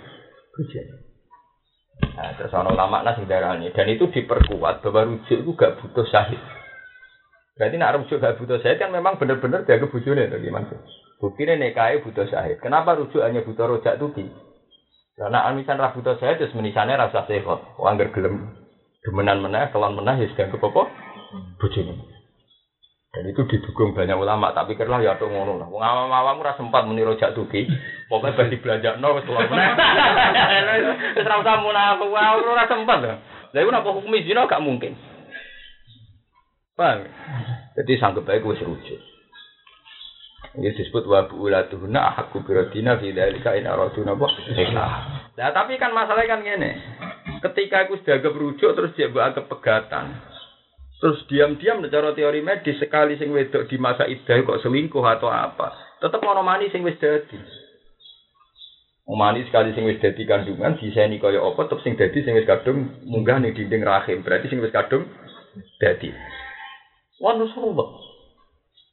hujan. Nah, terus ana ulama nas sing darani dan itu diperkuat bahwa rujuk itu gak butuh syahid. Berarti nak rujuk gak butuh syahid kan memang benar-benar jaga bujune to gimana? Buktinya nikahe butuh syahid. Kenapa rujuk hanya butuh rojak tuki? Karena amisan ra butuh syahid terus menisane rasa sehat. Wong anggar gelem demenan meneh, kelon meneh ya sedang apa? Bojone. Dan itu didukung banyak ulama, tapi kira ya tuh ngono lah. Wong awam-awam ora sempat muni rojak tuki. Pokoke bagi belajakno wis kelon meneh. Wis ra usah munafik, wah ora sempat lho. Lah iku napa hukum zina gak mungkin. Paham? Jadi sanggup baik wis rujuk. Ini disebut wa buulatuhuna ahakku birodina fi dzalika in aradu napa nikah. Nah, tapi kan masalahnya kan ngene. Ketika aku sudah agak rujuk terus dia buat agak pegatan. Terus diam-diam cara teori medis sekali sing wedok di masa idah kok selingkuh atau apa. Tetap ono mani sing wis dadi. Mani sekali sing wis dadi kandungan diseni kaya apa tetep sing dadi sing wis kadung munggah ning dinding rahim. Berarti sing wis kadung dadi. Wah, nus ruwet.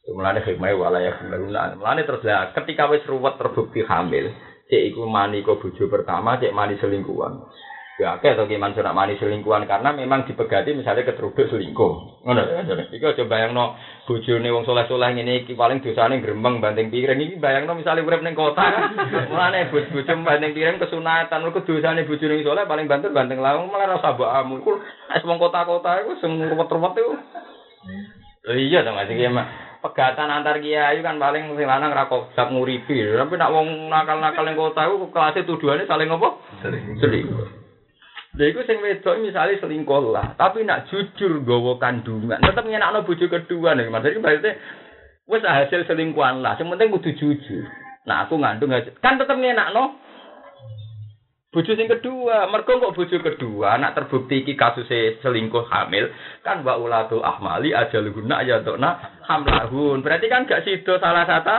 Mulane hikmah wala ya guna. Mulane terus lah ketika wis ruwet terbukti hamil, cek iku mani kok bojo pertama, cek mani selingkuhan. Ya akeh to gimana nak mani selingkuhan karena memang dipegati misalnya keteruduk selingkuh. Ngono ya. Iku aja bayangno bojone wong soleh-soleh ngene iki paling dosane gremeng banting piring iki bayangno misalnya urip ning kota. Mulane bojo banting piring kesunatan mergo dosane bojone soleh paling banter banting lawang malah rasa mbokmu. Iku wis wong kota-kota iku sing ruwet-ruwet iku. Iya to Mas iki mak pegatan antar kiai kan paling sing lanang ra kok nguripi. Tapi nak wong nakal-nakal ning kota iku kelasé tuduhane saling apa? Selingkuh. Lha iku sing wedok misalnya selingkuh lah, tapi nak jujur gawa kandungan, tetep ngenakno bojo kedua nih. Mas iki berarti wis hasil selingkuhan lah. Sing penting kudu jujur. Nah aku ngandung kan tetep ngenakno Bojo sing kedua, mergo kok bojo kedua, anak terbukti iki kasusnya selingkuh hamil, kan wa ulatul ahmali ajaluhunna ayatuna hamlahun. Berarti kan gak sido salah satu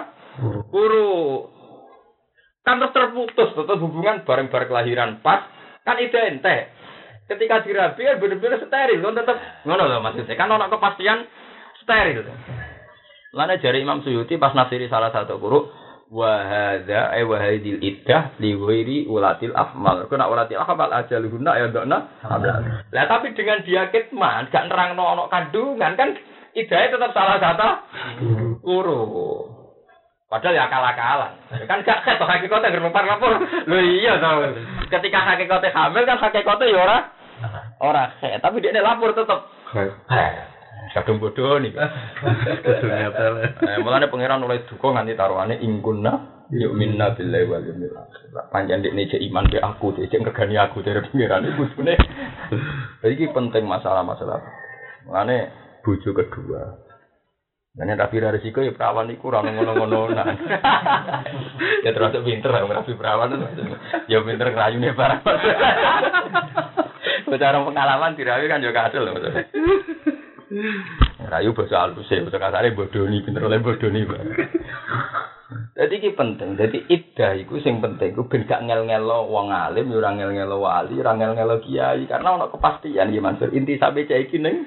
guru. Kan terputus, tetap hubungan bareng-bareng kelahiran pas, kan identik. Ketika dirabi kan bener-bener steril, kan tetap ngono loh maksudnya. Kan ono kepastian steril. Lana jari Imam Suyuti pas nasiri salah satu guru, wahada eh wahadil iddah li ghairi ulatil afmal. Kena ulatil afmal ajaluhunna ya ndokna hamlan. Lah tapi dengan dia kitman gak nerangno ono kandungan kan idahnya tetap salah satu guru. Padahal ya akal-akalan. Kan gak ket hakikate ngrempar lapor. Lho iya to. Ketika hakikate hamil kan hakikate ya ora ora ket, tapi dia lapor tetep. Kadung bodoh nih. Eh, mulane pangeran oleh duka nganti taruhane ingkunna yu'minna billahi wal yawmil akhir. Panjang dik cek iman be aku, cek ngregani aku dari pangeran iku. Jadi iki penting masalah-masalah. Mulane bojo kedua. Nah, tapi dari resiko ya perawan iku ora ngono-ngono nah. ya termasuk pinter lah rapi perawan ya pinter ngrayune barang. Bicara pengalaman dirawi kan juga hasil loh. Rayu bahasa halus ya, bahasa kasarnya bodoni, pinter oleh bodoni. Jadi ini penting. Jadi iddah itu sing penting. Itu ben gak ngel-ngelo wong alim, ya ora ngel-ngelo wali, ora ngel-ngelo kiai. Karena ono kepastian ya Mansur. Inti sampai cek ning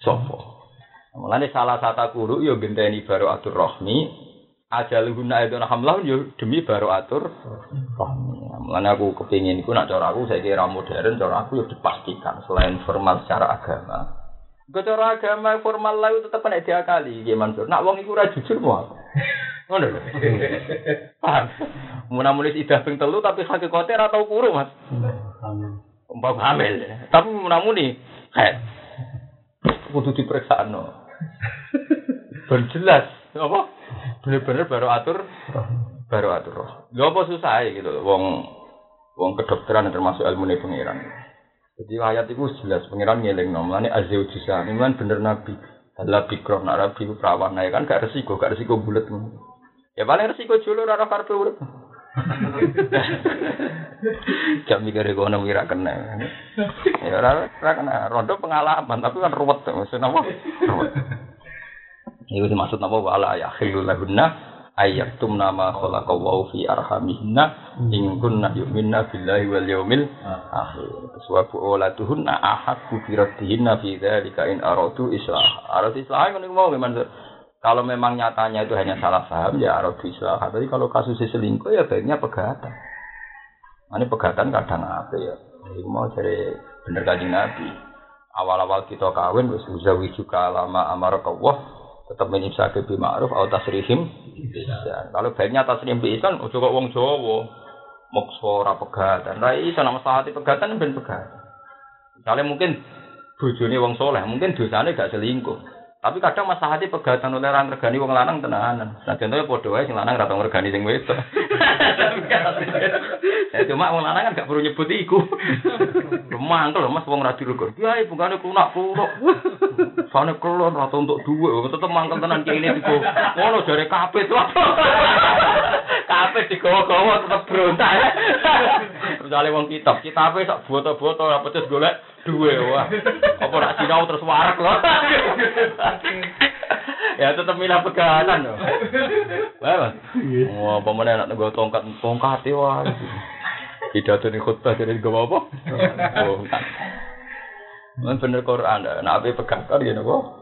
sapa. Mulane salah satu guru yo genteni baru atur rohmi. Ajaluhunna itu hamlah yo demi baru atur rohmi. Mulane aku kepingin iku nak cara aku saya kira modern, cara aku yo dipastikan selain formal secara agama. Cara agama formal lah itu tetap nek diakali, nggih Mansur. Nak wong iku ora jujur mau. Ngono lho. Paham. Munamulis idah ping telu tapi hakikate ora tau kuru, Mas. Umpam hamil. Tapi munamuni kayak kudu diperiksa no. Ben jelas, apa? Bener-bener baru atur baru atur roh. Lho apa susah gitu wong wong kedokteran termasuk ilmu pengiran. Jadi ayat itu jelas pengiran ngeling nomlane azeu jisa. Ini kan bener nabi. Adalah bikroh nak nabi perawan. Nah, kan gak resiko, gak resiko bulat. Ya paling resiko julu rara karpe urip. Jam mikir kono wira kena. Ya ora kena. Rondo pengalaman tapi kan ruwet. Maksud apa? Ruwet. Iku dimaksud napa wala ya khilul ayat tum nama khalaqallahu fi arhamihinna in kunna yu'minna billahi wal yaumil akhir suwabu olatuhunna ahad kubiratihinna fi dzalika in aradu islah aradu islah ngono mau memang kalau memang nyatanya itu hanya salah paham ya aradu islah tapi kalau kasusnya selingkuh ya baiknya pegatan ini pegatan kadang apa ya Iku mau dari bener kanjeng Nabi. Awal-awal kita kawin wis uzawi juga lama amar Allah tetap menyimsake bi ma'ruf au tasrihim ihsan. Kalau baiknya tasrihim bi ihsan ojo kok wong Jawa mokso ora pegatan. Lah iso nama sahati pegatan ben pegatan. Misalnya mungkin bojone wong soleh, mungkin dosane gak selingkuh. Tapi kadang masalah hati pegatan oleh orang regani wong lanang tenanan. Nah contohnya podo ae sing lanang ra tau ngregani sing wedok. Ya cuma wong lanang kan gak perlu nyebut iku. Mangkel Mas wong ra dirukur. Ya bungane kunak kunak. Sane kelon ra tau untuk duwe, tetep mangkel tenan kene digo. Ngono jare kapit. Kapit digowo-gowo tetep berontak. Misalnya wong kitab, kitabe sak boto-boto ora pecus golek duwe wah. Apa nak sinau terus warak loh. ya tetep milah pegatan loh. Wah, wah pemenang nak nggo tongkat tongkat e wah. Pidato ning khutbah jadi gue apa? Tongkat. Man bener Quran, nak ape pegatan ya napa?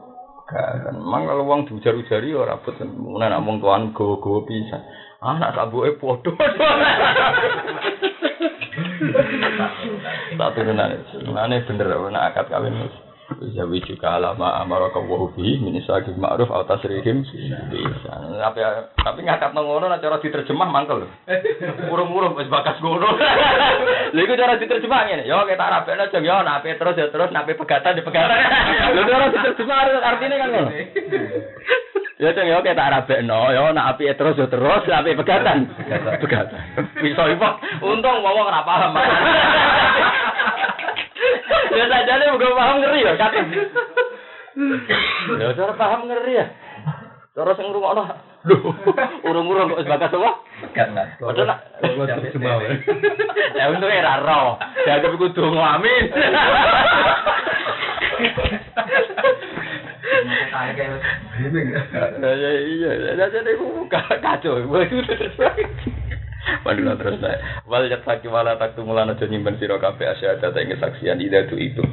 Kan, mang kalau wong diujar-ujari ora rabut, mun nak wong tuan go-go pisan. Anak sabuke padha. Tak turunan. Mulane bener ana akad kawin. Bisa juga alama amara ka wa bi min isaqi ma'ruf atau tasrihim bisa. Tapi tapi ngakak ngono cara diterjemah mangkel. Urung-urung wis bakas ngono. Lha iku cara diterjemah ngene. Yo kita rabekno aja yo nape terus ya terus nape pegatan di pegatan. Lha cara diterjemah artinya kan. Ya ceng yo kita rabekno yo nak api terus ya terus api pegatan. Pegatan. Bisa ipo. Untung wong ora paham. Ya saja nih bukan paham ngeri ya kata. Ya cara paham ngeri ya. Cara sing ngrungokno. Lho, urung-urung kok wis bakas apa? Padahal nak Cuma wae. ya untungnya ra ro. Ya tapi kudu ngamin. Ya ya iya, ya jadi kacau. Padahal terus saya, wal yak saki wala tak tumulan aja nyimpen sira kabeh asyhadu ing kesaksian ida tu itu.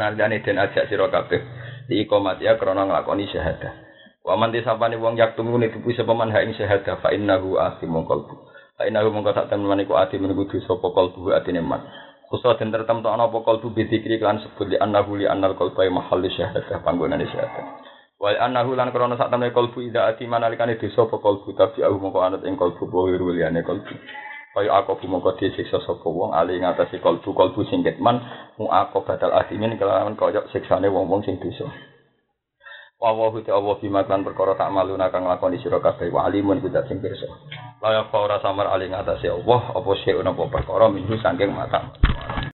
Nandane den ajak sira kabeh ikomat ya krana nglakoni syahadah. Wa man disapane wong yak tumune tupu sepaman ha ing syahadah fa innahu asimun qalbu. Fa innahu mongko sak temen iku ati men kudu sapa qalbu atine man. Khusus den tertentu ana apa qalbu bidzikri kan sebut li annahu li annal qalba mahalli syahadah panggonane syahadah. Wal annahu lan krana sak temene kalbu ida ati manalikane desa apa kalbu tapi aku mongko anut ing kalbu bohir wiliane kalbu. Kaya aku mongko disiksa sapa wong ali ngatasi kalbu kalbu sing ketman mu aku batal adimin kelawan kaya siksane wong-wong sing dosa. Wa wa hu ta Allah bima kan perkara tak maluna kang lakoni sira kabeh wa alimun kudat sing pirsa. Layak ora samar ali ngatasi Allah apa sing ana perkara minggu saking mata.